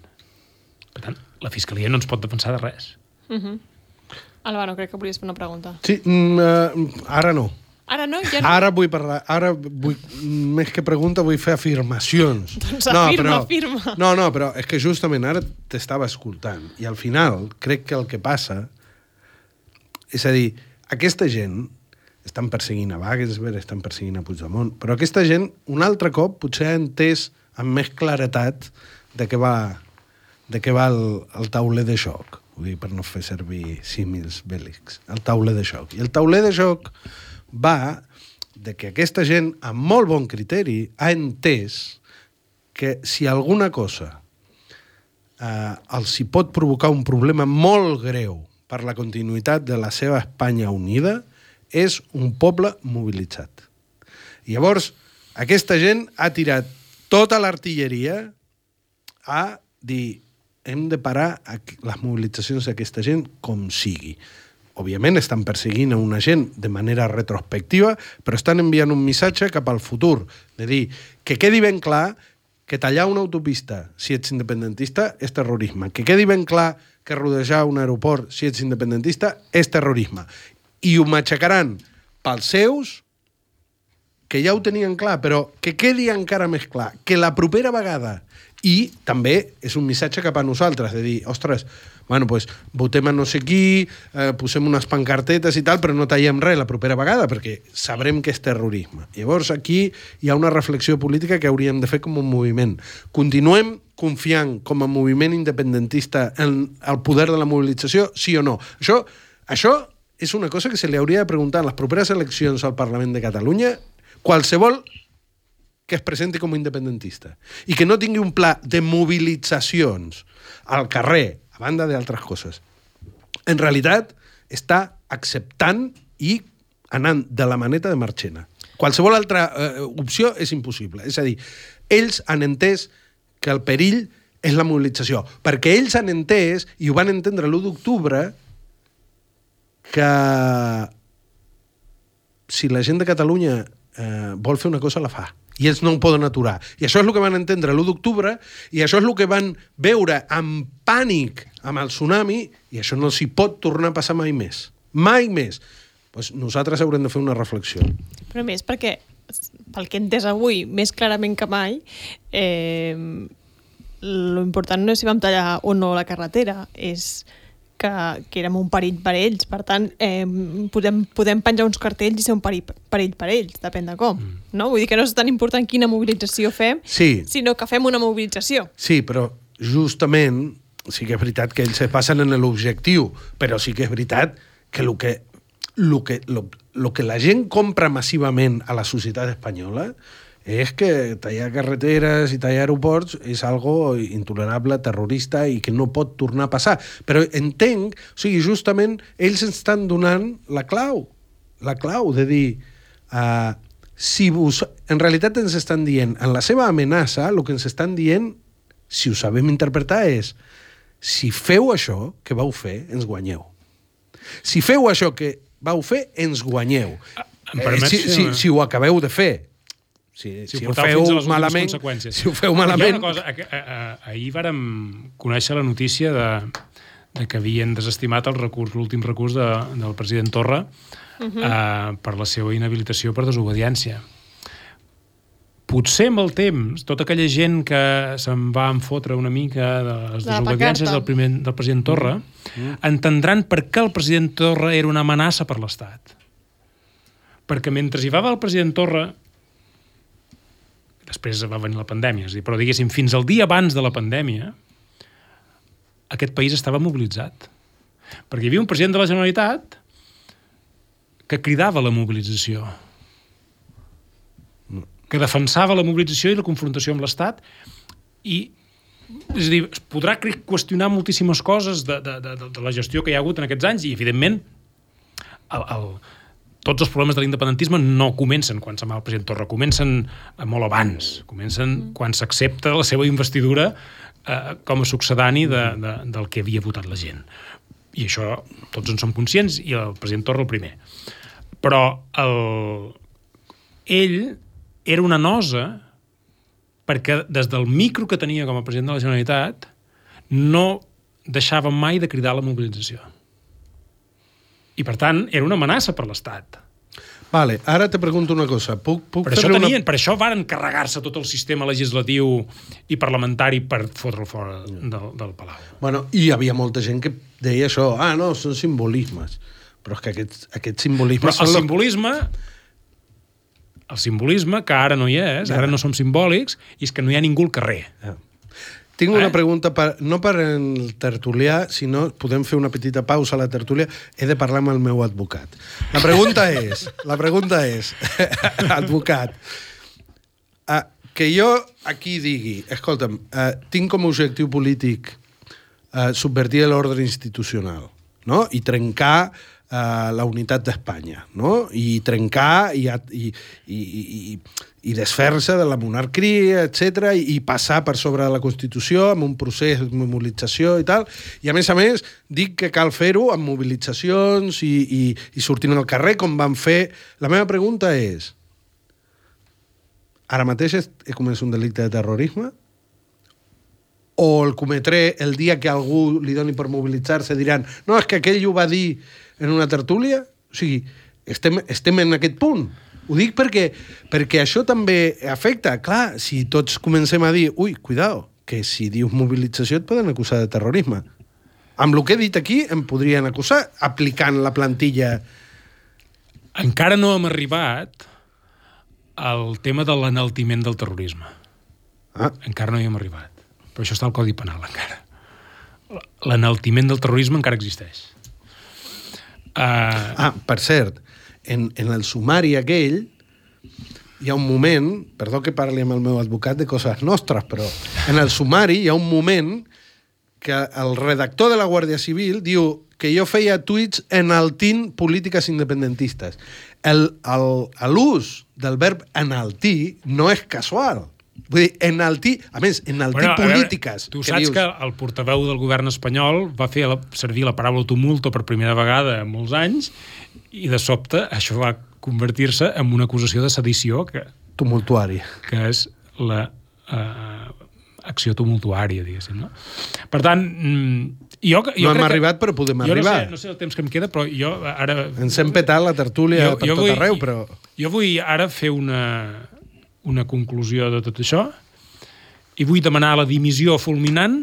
Per tant, la Fiscalia no ens pot defensar de res. Uh -huh. Álvaro, crec que volies fer una pregunta. Sí, mm, uh, ara no. Ara no? Ja no? Ara vull parlar, ara vull, més que pregunta, vull fer afirmacions. Doncs afirma, afirma. No, no, però és que justament ara t'estava escoltant i al final crec que el que passa és a dir, aquesta gent estan perseguint a Wagensberg, estan perseguint a Puigdemont, però aquesta gent un altre cop potser ha entès amb més claretat de què va, de què va el, el tauler de xoc. Vull dir, per no fer servir símils bèl·lics. El tauler de xoc. I el tauler de xoc va de que aquesta gent, amb molt bon criteri, ha entès que si alguna cosa eh, els hi pot provocar un problema molt greu per la continuïtat de la seva Espanya unida, és un poble mobilitzat. I llavors, aquesta gent ha tirat tota l'artilleria a dir hem de parar les mobilitzacions d'aquesta gent com sigui. Òbviament estan perseguint a una gent de manera retrospectiva, però estan enviant un missatge cap al futur, de dir que quedi ben clar que tallar una autopista, si ets independentista, és terrorisme. Que quedi ben clar que rodejar un aeroport, si ets independentista, és terrorisme. I ho matxacaran pels seus, que ja ho tenien clar, però que quedi encara més clar, que la propera vegada, i també és un missatge cap a nosaltres, de dir, ostres, bueno, pues, votem a no sé qui, eh, posem unes pancartetes i tal, però no tallem res la propera vegada, perquè sabrem que és terrorisme. Llavors, aquí hi ha una reflexió política que hauríem de fer com un moviment. Continuem confiant com a moviment independentista en el poder de la mobilització, sí o no? Això, això és una cosa que se li hauria de preguntar en les properes eleccions al Parlament de Catalunya qualsevol que es presenti com a independentista i que no tingui un pla de mobilitzacions al carrer, a banda d'altres coses. En realitat, està acceptant i anant de la maneta de Marchena. Qualsevol altra eh, opció és impossible. És a dir, ells han entès que el perill és la mobilització, perquè ells han entès, i ho van entendre l'1 d'octubre, que si la gent de Catalunya eh, vol fer una cosa, la fa. I ells no ho poden aturar. I això és el que van entendre l'1 d'octubre, i això és el que van veure amb pànic amb el tsunami, i això no s'hi pot tornar a passar mai més. Mai més. Pues nosaltres haurem de fer una reflexió. Però més, perquè, pel que he entès avui, més clarament que mai, eh, l'important no és si vam tallar o no la carretera, és que, que érem un perill per ells. Per tant, eh, podem, podem penjar uns cartells i ser un perill, perill per ells, depèn de com. Mm. No? Vull dir que no és tan important quina mobilització fem, Sí. sinó que fem una mobilització. Sí, però justament sí que és veritat que ells se passen en l'objectiu, però sí que és veritat que el que, lo que, lo, lo que la gent compra massivament a la societat espanyola és que tallar carreteres i tallar aeroports és algo intolerable, terrorista i que no pot tornar a passar. Però entenc, o sigui, justament ells ens estan donant la clau, la clau de dir uh, si vos, en realitat ens estan dient, en la seva amenaça, el que ens estan dient, si ho sabem interpretar, és si feu això que vau fer, ens guanyeu. Si feu això que vau fer, ens guanyeu. em permets si, fer si, una- si ho acabeu de fer. Si, si, si ho ho feu fins a les malament, conseqüències. si ho feu Hi ha malament... una cosa, a, a, a, ahir vàrem conèixer la notícia de, de que havien desestimat el recurs, l'últim recurs de, del president Torra uh -huh. eh, per la seva inhabilitació per desobediència. Potser amb el temps, tota aquella gent que se'n va enfotre una mica de les la desobediències del, primer, del president Torra, entendran per què el president Torra era una amenaça per l'Estat. Perquè mentre hi va el president Torra, després va venir la pandèmia, és dir, però diguéssim, fins al dia abans de la pandèmia, aquest país estava mobilitzat. Perquè hi havia un president de la Generalitat que cridava la mobilització, que defensava la mobilització i la confrontació amb l'Estat i és a dir, es podrà qüestionar moltíssimes coses de, de, de, de la gestió que hi ha hagut en aquests anys i, evidentment, el, el, tots els problemes de l'independentisme no comencen quan se'n va el president Torra, comencen eh, molt abans, comencen quan s'accepta la seva investidura eh, com a succedani de, de, del que havia votat la gent. I això tots en som conscients, i el president Torra el primer. Però el, ell era una nosa perquè des del micro que tenia com a president de la Generalitat no deixava mai de cridar a la mobilització. I, per tant, era una amenaça per l'Estat. Vale, ara te pregunto una cosa. Puc, puc Per això, tenien, per això varen carregar-se tot el sistema legislatiu i parlamentari per fotre'l fora del, del Palau. Bueno, i hi havia molta gent que deia això, ah, no, són simbolismes. Però és que aquests, aquests simbolismes Però el los- simbolisme el simbolisme, que ara no hi és, ara no som simbòlics, i és que no hi ha ningú al carrer. Ja. Tinc una Eh? pregunta, per, no per el tertulià, sinó podem fer una petita pausa a la tertúlia. He de parlar amb el meu advocat. La pregunta és, la pregunta és, advocat, uh, que jo aquí digui, escolta'm, uh, tinc com a objectiu polític uh, subvertir l'ordre institucional no? i trencar uh, la unitat d'Espanya, no? i trencar i, a- i, i, i, i desfer-se de la monarquia, etc i, i passar per sobre de la Constitució amb un procés de mobilització i tal. I a més a més, dic que cal fer-ho amb mobilitzacions i, i, i sortint al carrer com van fer. La meva pregunta és, ara mateix he comès un delicte de terrorisme? o el cometré el dia que algú li doni per mobilitzar-se diran no, és que aquell ho va dir en una tertúlia? O sigui, estem, estem en aquest punt. Ho dic perquè, perquè això també afecta. Clar, si tots comencem a dir ui, cuidao, que si dius mobilització et poden acusar de terrorisme. Amb el que he dit aquí em podrien acusar aplicant la plantilla... Encara no hem arribat al tema de l'enaltiment del terrorisme. Ah, Encara no hi hem arribat. Però això està al Codi Penal, encara. L'enaltiment del terrorisme encara existeix. Uh, ah per cert, en, en el sumari aquell hi ha un moment, perdó que parli amb el meu advocat de coses nostres, però en el sumari hi ha un moment que el redactor de la Guàrdia Civil diu que jo feia tuits enaltint polítiques independentistes. L'ús del verb enaltir no és casual. Vull dir, enaltir, a més, enaltir veure, polítiques. tu saps que el portaveu del govern espanyol va fer la, servir la paraula tumulto per primera vegada en molts anys i de sobte això va convertir-se en una acusació de sedició que, Tumultuari. que és la eh, acció tumultuària, diguéssim. No? Per tant, mm, jo, jo No hem arribat, però podem jo arribar. No sé, no sé el temps que em queda, però jo ara... Ens hem petat la tertúlia per tot arreu, però... Jo vull ara fer una, una conclusió de tot això i vull demanar la dimissió fulminant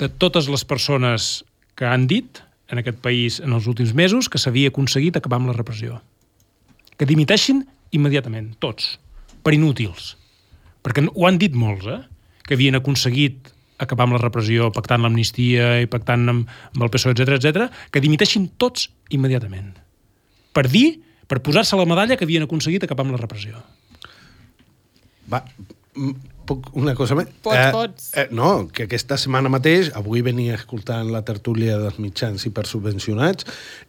de totes les persones que han dit en aquest país en els últims mesos que s'havia aconseguit acabar amb la repressió. Que dimiteixin immediatament, tots, per inútils. Perquè ho han dit molts, eh? Que havien aconseguit acabar amb la repressió, pactant l'amnistia i pactant amb, amb el PSOE, etc etc, que dimiteixin tots immediatament. Per dir, per posar-se la medalla que havien aconseguit acabar amb la repressió. Va, puc una cosa més? Pots, pots. Eh, no, que aquesta setmana mateix, avui venia escoltant la tertúlia dels mitjans hipersubvencionats,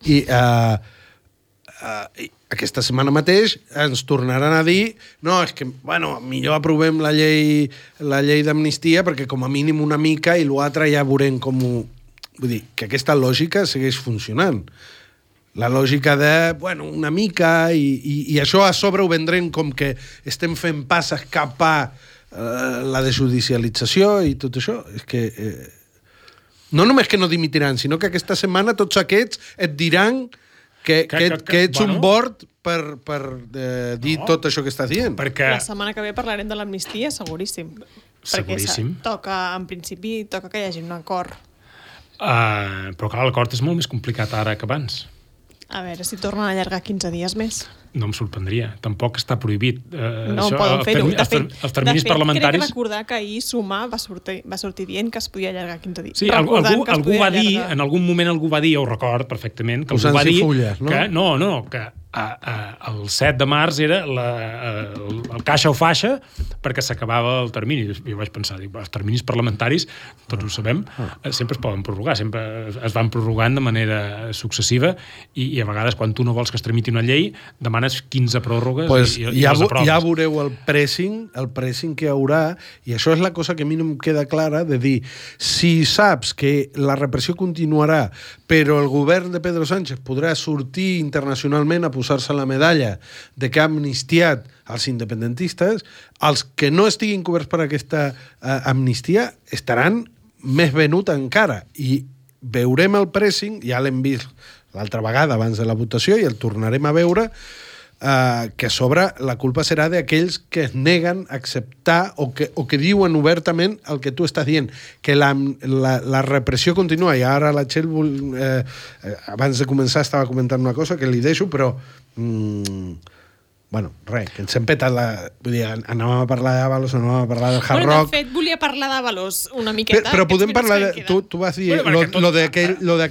i eh, eh, aquesta setmana mateix ens tornaran a dir no, és que, bueno, millor aprovem la llei, la llei d'amnistia perquè com a mínim una mica i l'altre ja veurem com ho... Vull dir, que aquesta lògica segueix funcionant. La lògica de, bueno, una mica, i, i, i això a sobre ho vendrem com que estem fent passes cap a eh, la desjudicialització i tot això. És que... Eh, no només que no dimitiran, sinó que aquesta setmana tots aquests et diran que, que, que, que, que ets bueno. un bord per, per eh, dir No. tot això que estàs dient. Perquè... La setmana que ve parlarem de l'amnistia, seguríssim. Seguríssim. Perquè se- toca, en principi, toca que hi hagi un acord. Uh, però clar, l'acord és molt més complicat ara que abans. A veure si tornen a allargar 15 dies més. No em sorprendria. Tampoc està prohibit. Uh, No poden els fer-ho. termi- De els, ter- fet, els terminis de fet, parlamentaris... crec recordar que ahir Sumar va sortir, va sortir dient que es podia allargar 15 dies. Sí, algú, Recordant algú, algú va dir, allargar. en algun moment algú va dir, ho record perfectament, que algú va dir fulles, no? que no, no, que a, a, el 7 de març era la, el, el caixa o faixa perquè s'acabava el termini. Jo vaig pensar, dic, els terminis parlamentaris, tots ho sabem, eh, sempre es poden prorrogar, sempre es- van prorrogant de manera successiva i, i a vegades quan tu no vols que es tramiti una llei demanes 15 pròrrogues pues i, i, ja, les vo- aproves. ja veureu el pressing, el pressing que hi haurà, i això és la cosa que a mi no em queda clara, de dir, si saps que la repressió continuarà, però el govern de Pedro Sánchez podrà sortir internacionalment a posar-se la medalla de que ha amnistiat els independentistes, els que no estiguin coberts per aquesta eh, amnistia estaran més venut encara, i veurem el pressing, ja l'hem vist l'altra vegada abans de la votació i el tornarem a veure, eh, que a sobre la culpa serà d'aquells que es neguen a acceptar o que, o que diuen obertament el que tu estàs dient, que la, la, la repressió continua. I ara la Txell, vol- eh, eh, abans de començar, estava comentant una cosa que li deixo, però... Mm, bueno, res, que ens hem petat la... Vull dir, an- anàvem a parlar d'Avalos, anàvem a parlar del Hard Bueno, Rock... de fet, volia parlar d'Avalos una Però, miqueta. però podem aquests parlar... De, que tu, tu vas dir Bueno, lo, lo lo d'aquell lo d'en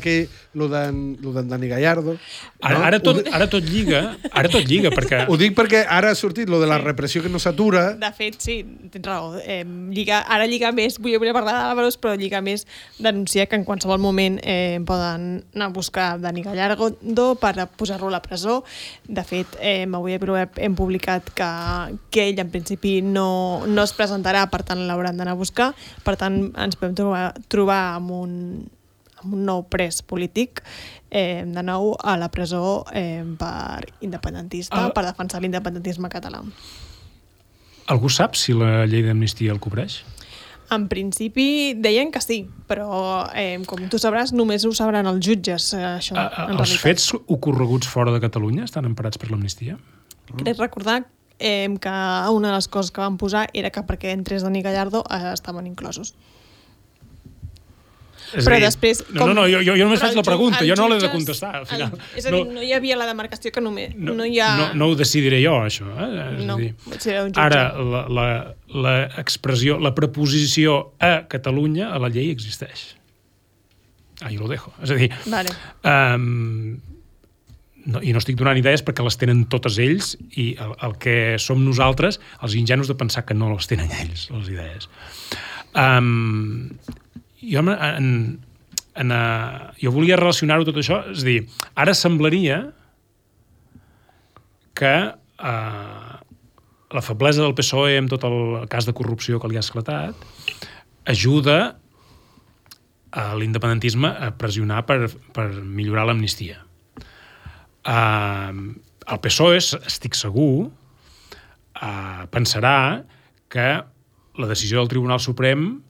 lo d'en Dani Gallardo. Ara, no? ara, tot, ara tot lliga, ara tot lliga, perquè... ho dic perquè ara ha sortit lo de la repressió que no s'atura. De fet, sí, tens raó. Eh, lliga, ara lliga més, vull, volia parlar d'Àlvaros, però lliga més denunciar que en qualsevol moment eh, poden anar a buscar Dani Gallardo per posar-lo a la presó. De fet, eh, avui hem publicat que, que ell en principi no, no es presentarà, per tant l'hauran d'anar a buscar. Per tant, ens podem trobar, trobar amb un, amb un nou pres polític, eh, de nou a la presó eh, per independentista, Ah. per defensar l'independentisme català. Algú sap si la llei d'amnistia el cobreix? En principi deien que sí, però eh, com tu sabràs, només ho sabran els jutges, eh, això, A, a, en els realitat. fets ocorreguts fora de Catalunya estan emparats per l'amnistia? Crec recordar eh, que una de les coses que van posar era que perquè entrés Dani Gallardo eh, estaven inclosos. És Però dir, després... No, no, no, jo, jo, només faig la pregunta, jo no l'he de contestar, al final. El, és a dir, no, no hi havia la demarcació que només... No, no hi ha... no, no ho decidiré jo, això. Eh? És No, dir, era un jutge. ara, la, la, la expressió, la preposició a Catalunya a la llei existeix. Ahí lo dejo. És a dir, Vale. Um, no, I no estic donant idees perquè les tenen totes ells i el, el que som nosaltres, els ingenus de pensar que no les tenen ells, les idees. Um, jo, en, en, uh, jo volia relacionar-ho tot això, és dir, ara semblaria que uh, la feblesa del PSOE amb tot el cas de corrupció que li ha esclatat ajuda a l'independentisme a pressionar per, per millorar l'amnistia. Uh, el PSOE, es- estic segur, eh, pensarà que la decisió del Tribunal Suprem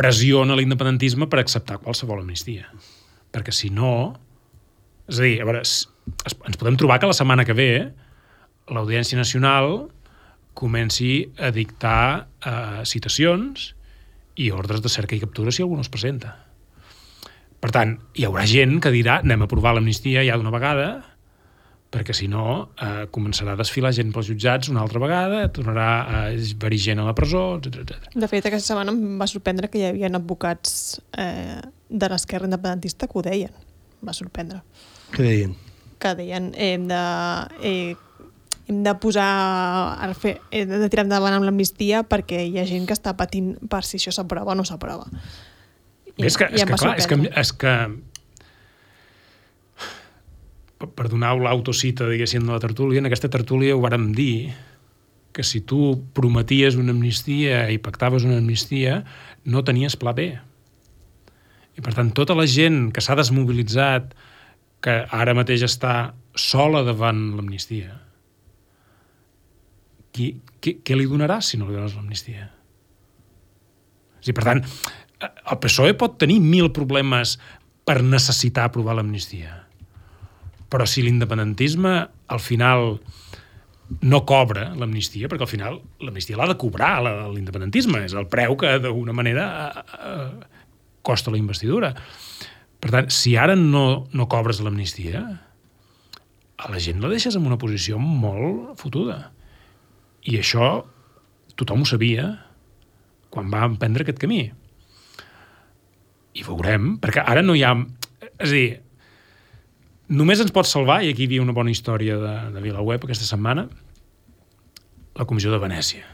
pressiona l'independentisme per acceptar qualsevol amnistia. Perquè si no... És a dir, a veure, ens podem trobar que la setmana que ve l'Audiència Nacional comenci a dictar eh, citacions i ordres de cerca i captura si algú no es presenta. Per tant, hi haurà gent que dirà anem a aprovar l'amnistia ja d'una vegada perquè si no eh, començarà a desfilar gent pels jutjats una altra vegada, tornarà a haver gent a la presó, etc etc. De fet, aquesta setmana em va sorprendre que hi havia advocats eh, de l'esquerra independentista que ho deien. Va sorprendre. Què deien? Que deien hem de... Eh, hem de posar a fer, hem de tirar endavant amb l'amnistia perquè hi ha gent que està patint per si això s'aprova o no s'aprova. I- És que, i és que clar, és que, és que per- donar l'autocita, diguéssim, de la tertúlia, en aquesta tertúlia ho vàrem dir, que si tu prometies una amnistia i pactaves una amnistia, no tenies pla B. I per tant, tota la gent que s'ha desmobilitzat, que ara mateix està sola davant l'amnistia, qui, qui, què li donaràs si no li dones l'amnistia? Dir, per tant, el PSOE pot tenir mil problemes per necessitar aprovar l'amnistia. Però si l'independentisme al final no cobra l'amnistia, perquè al final l'amnistia l'ha de cobrar l'independentisme, és el preu que d'alguna manera costa la investidura. Per tant, si ara no, no cobres l'amnistia, a la gent la deixes en una posició molt fotuda. I això tothom ho sabia quan va emprendre aquest camí. I veurem, perquè ara no hi ha... És a dir, només ens pot salvar, i aquí hi havia una bona història de, de VilaWeb aquesta setmana, la Comissió de Venècia.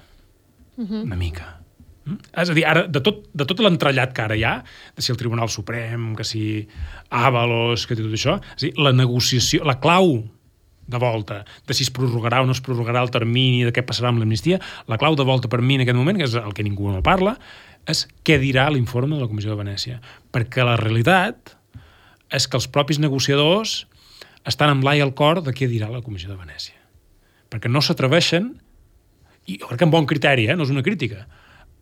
Uh -huh. Una mica. Mm? És a dir, ara, de tot, de tot l'entrellat que ara hi ha, de si el Tribunal Suprem, que si Avalos, que tot això, és a dir, la negociació, la clau de volta, de si es prorrogarà o no es prorrogarà el termini, de què passarà amb l'amnistia, la clau de volta per mi en aquest moment, que és el que ningú no parla, és què dirà l'informe de la Comissió de Venècia. Perquè la realitat és que els propis negociadors estan amb l'ai al cor de què dirà la Comissió de Venècia. Perquè no s'atreveixen, i jo crec que amb bon criteri, eh? no és una crítica,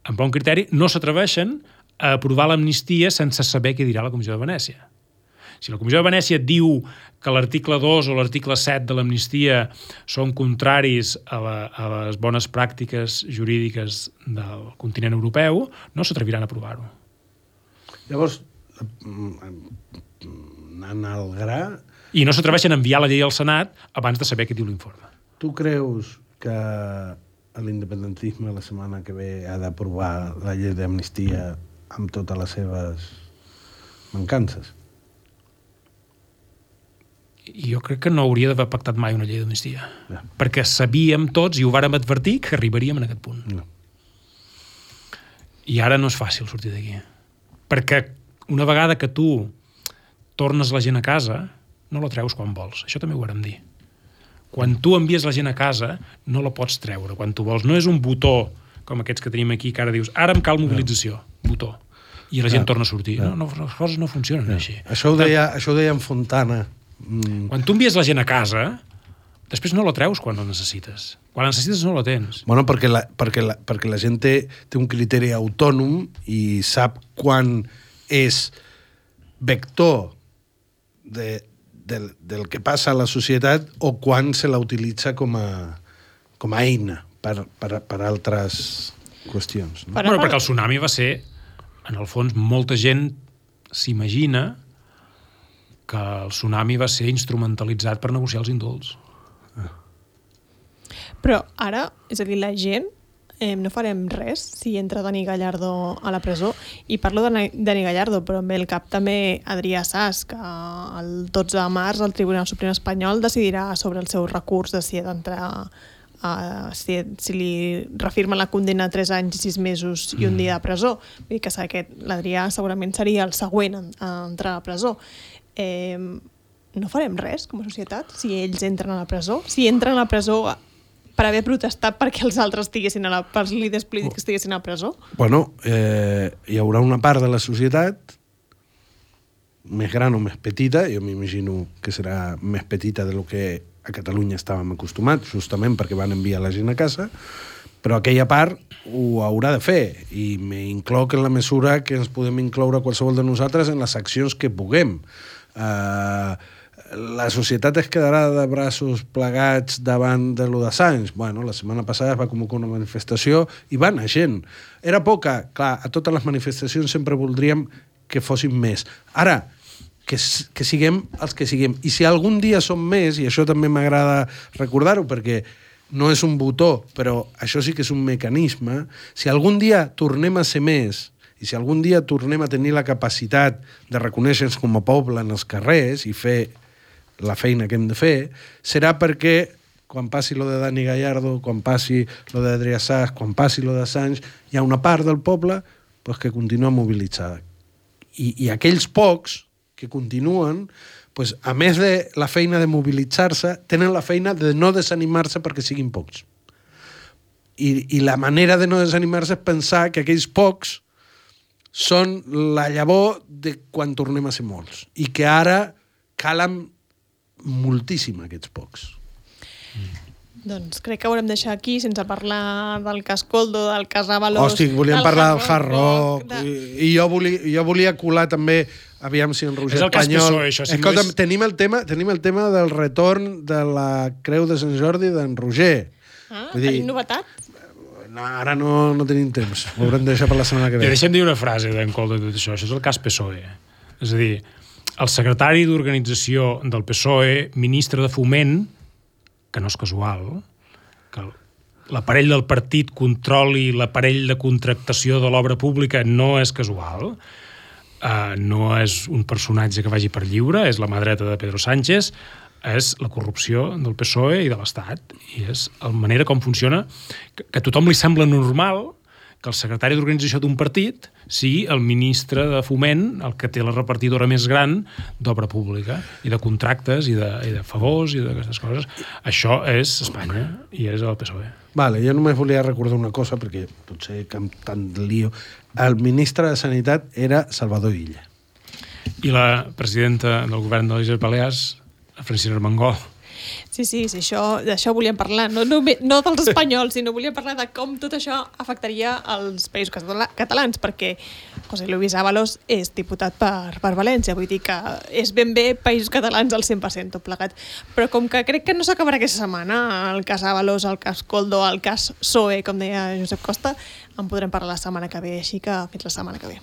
amb bon criteri no s'atreveixen a aprovar l'amnistia sense saber què dirà la Comissió de Venècia. Si la Comissió de Venècia diu que l'article 2 o l'article 7 de l'amnistia són contraris a, la, a les bones pràctiques jurídiques del continent europeu, no s'atreviran a aprovar-ho. Llavors, anant al gra, I no s'atreveixen a enviar la llei al Senat abans de saber què diu l'informe. tu creus que l'independentisme la setmana que ve ha d'aprovar la llei d'amnistia amb totes les seves mancances? Jo crec que no hauria d'haver pactat mai una llei d'amnistia. Ja. Perquè sabíem tots i ho vàrem advertir que arribaríem en aquest punt. No. I ara no és fàcil sortir d'aquí. Perquè una vegada que tu tornes la gent a casa, no la treus quan vols. Això també ho vàrem dir. Quan tu envies la gent a casa, no la pots treure quan tu vols. No és un botó com aquests que tenim aquí, que ara dius, ara em cal mobilització, botó. I la gent Ja. torna a sortir. No, no, les coses no funcionen així. Això ho deia, això ho deia en Fontana. Mm, Quan tu envies la gent a casa, després no la treus quan la necessites. Quan la necessites no la tens. Bueno, perquè la, perquè la, perquè la gent té, té un criteri autònom i sap quan és vector de, del, del que passa a la societat o quan se la utilitza com a, com a eina per, per, per altres qüestions. No? Per Bueno, perquè el tsunami va ser, en el fons, molta gent s'imagina que el tsunami va ser instrumentalitzat per negociar els indults. Però ara, és a dir, la gent eh, no farem res si entra Dani Gallardo a la presó. I parlo de Dani- Gallardo, però amb el cap també Adrià Sas, que el 12 de març el Tribunal Suprem Espanyol decidirà sobre el seu recurs de si ha d'entrar a, si, si li refirma la condemna a 3 anys i 6 mesos i un dia de presó. Vull dir que aquest l'Adrià segurament seria el següent a, a entrar a la presó. Eh, no farem res com a societat si ells entren a la presó? Si entren a la presó per haver protestat perquè els altres estiguessin a la, per els líders polítics estiguessin a la presó? Bueno, eh, hi haurà una part de la societat, més gran o més petita, jo m'imagino que serà més petita de lo que a Catalunya estàvem acostumats, justament perquè van enviar la gent a casa, però aquella part ho haurà de fer i m'incloc en la mesura que ens podem incloure qualsevol de nosaltres en les accions que puguem. Uh, la societat es quedarà de braços plegats davant de lo de Sants. Bueno, la setmana passada es va convocar una manifestació i va anar gent. Era poca, clar, a totes les manifestacions sempre voldríem que fossin més. Ara, que, que siguem els que siguem. I si algun dia som més, i això també m'agrada recordar-ho, perquè no és un botó, però això sí que és un mecanisme, si algun dia tornem a ser més, i si algun dia tornem a tenir la capacitat de reconèixer-nos com a poble en els carrers i fer la feina que hem de fer, serà perquè quan passi lo de Dani Gallardo, quan passi lo d'Adrià Sàs, quan passi lo de Sanz, hi ha una part del poble pues, que continua mobilitzada. I, I aquells pocs que continuen, pues, a més de la feina de mobilitzar-se, tenen la feina de no desanimar-se perquè siguin pocs. I, I la manera de no desanimar-se és pensar que aquells pocs són la llavor de quan tornem a ser molts. I que ara calen moltíssim aquests pocs. Mm. Doncs crec que haurem deixat aquí sense parlar del cas Coldo, del cas Avalos... Hosti, volíem del parlar del Hard Rock, de... i, i jo, volia, jo volia colar també aviam si en Roger és el Espanyol... Cas PSOE, això, si Escolta, no és... tenim, el tema, tenim el tema del retorn de la Creu de Sant Jordi d'en Roger. Ah, Vull dir, tenim novetat? No, ara no, no tenim temps. Ho haurem de deixar per la setmana que ve. I deixem dir una frase d'en Coldo de tot això. Això és el cas PSOE. És a dir, el secretari d'organització del PSOE, ministre de Foment, que no és casual, que l'aparell del partit controli l'aparell de contractació de l'obra pública no és casual, uh, no és un personatge que vagi per lliure, és la mà dreta de Pedro Sánchez, és la corrupció del PSOE i de l'Estat, i és la manera com funciona, que, que a tothom li sembla normal que el secretari d'organització d'un partit sigui el ministre de Foment, el que té la repartidora més gran d'obra pública, i de contractes, i de, i de favors, i d'aquestes coses. Això és Espanya, i és el PSOE. Vale, jo només volia recordar una cosa, perquè potser que amb tant lío... El ministre de Sanitat era Salvador Illa. I la presidenta del govern de les Balears, Francina Armengol, Sí, sí, sí això, d'això volíem parlar, no, no, no dels espanyols, sinó volíem parlar de com tot això afectaria els països catalans, perquè José Luis Ábalos és diputat per, per València, vull dir que és ben bé països catalans al 100% tot plegat. Però com que crec que no s'acabarà aquesta setmana, el cas Ábalos, el cas Coldo, el cas Soe, com deia Josep Costa, en podrem parlar la setmana que ve, així que fins la setmana que ve.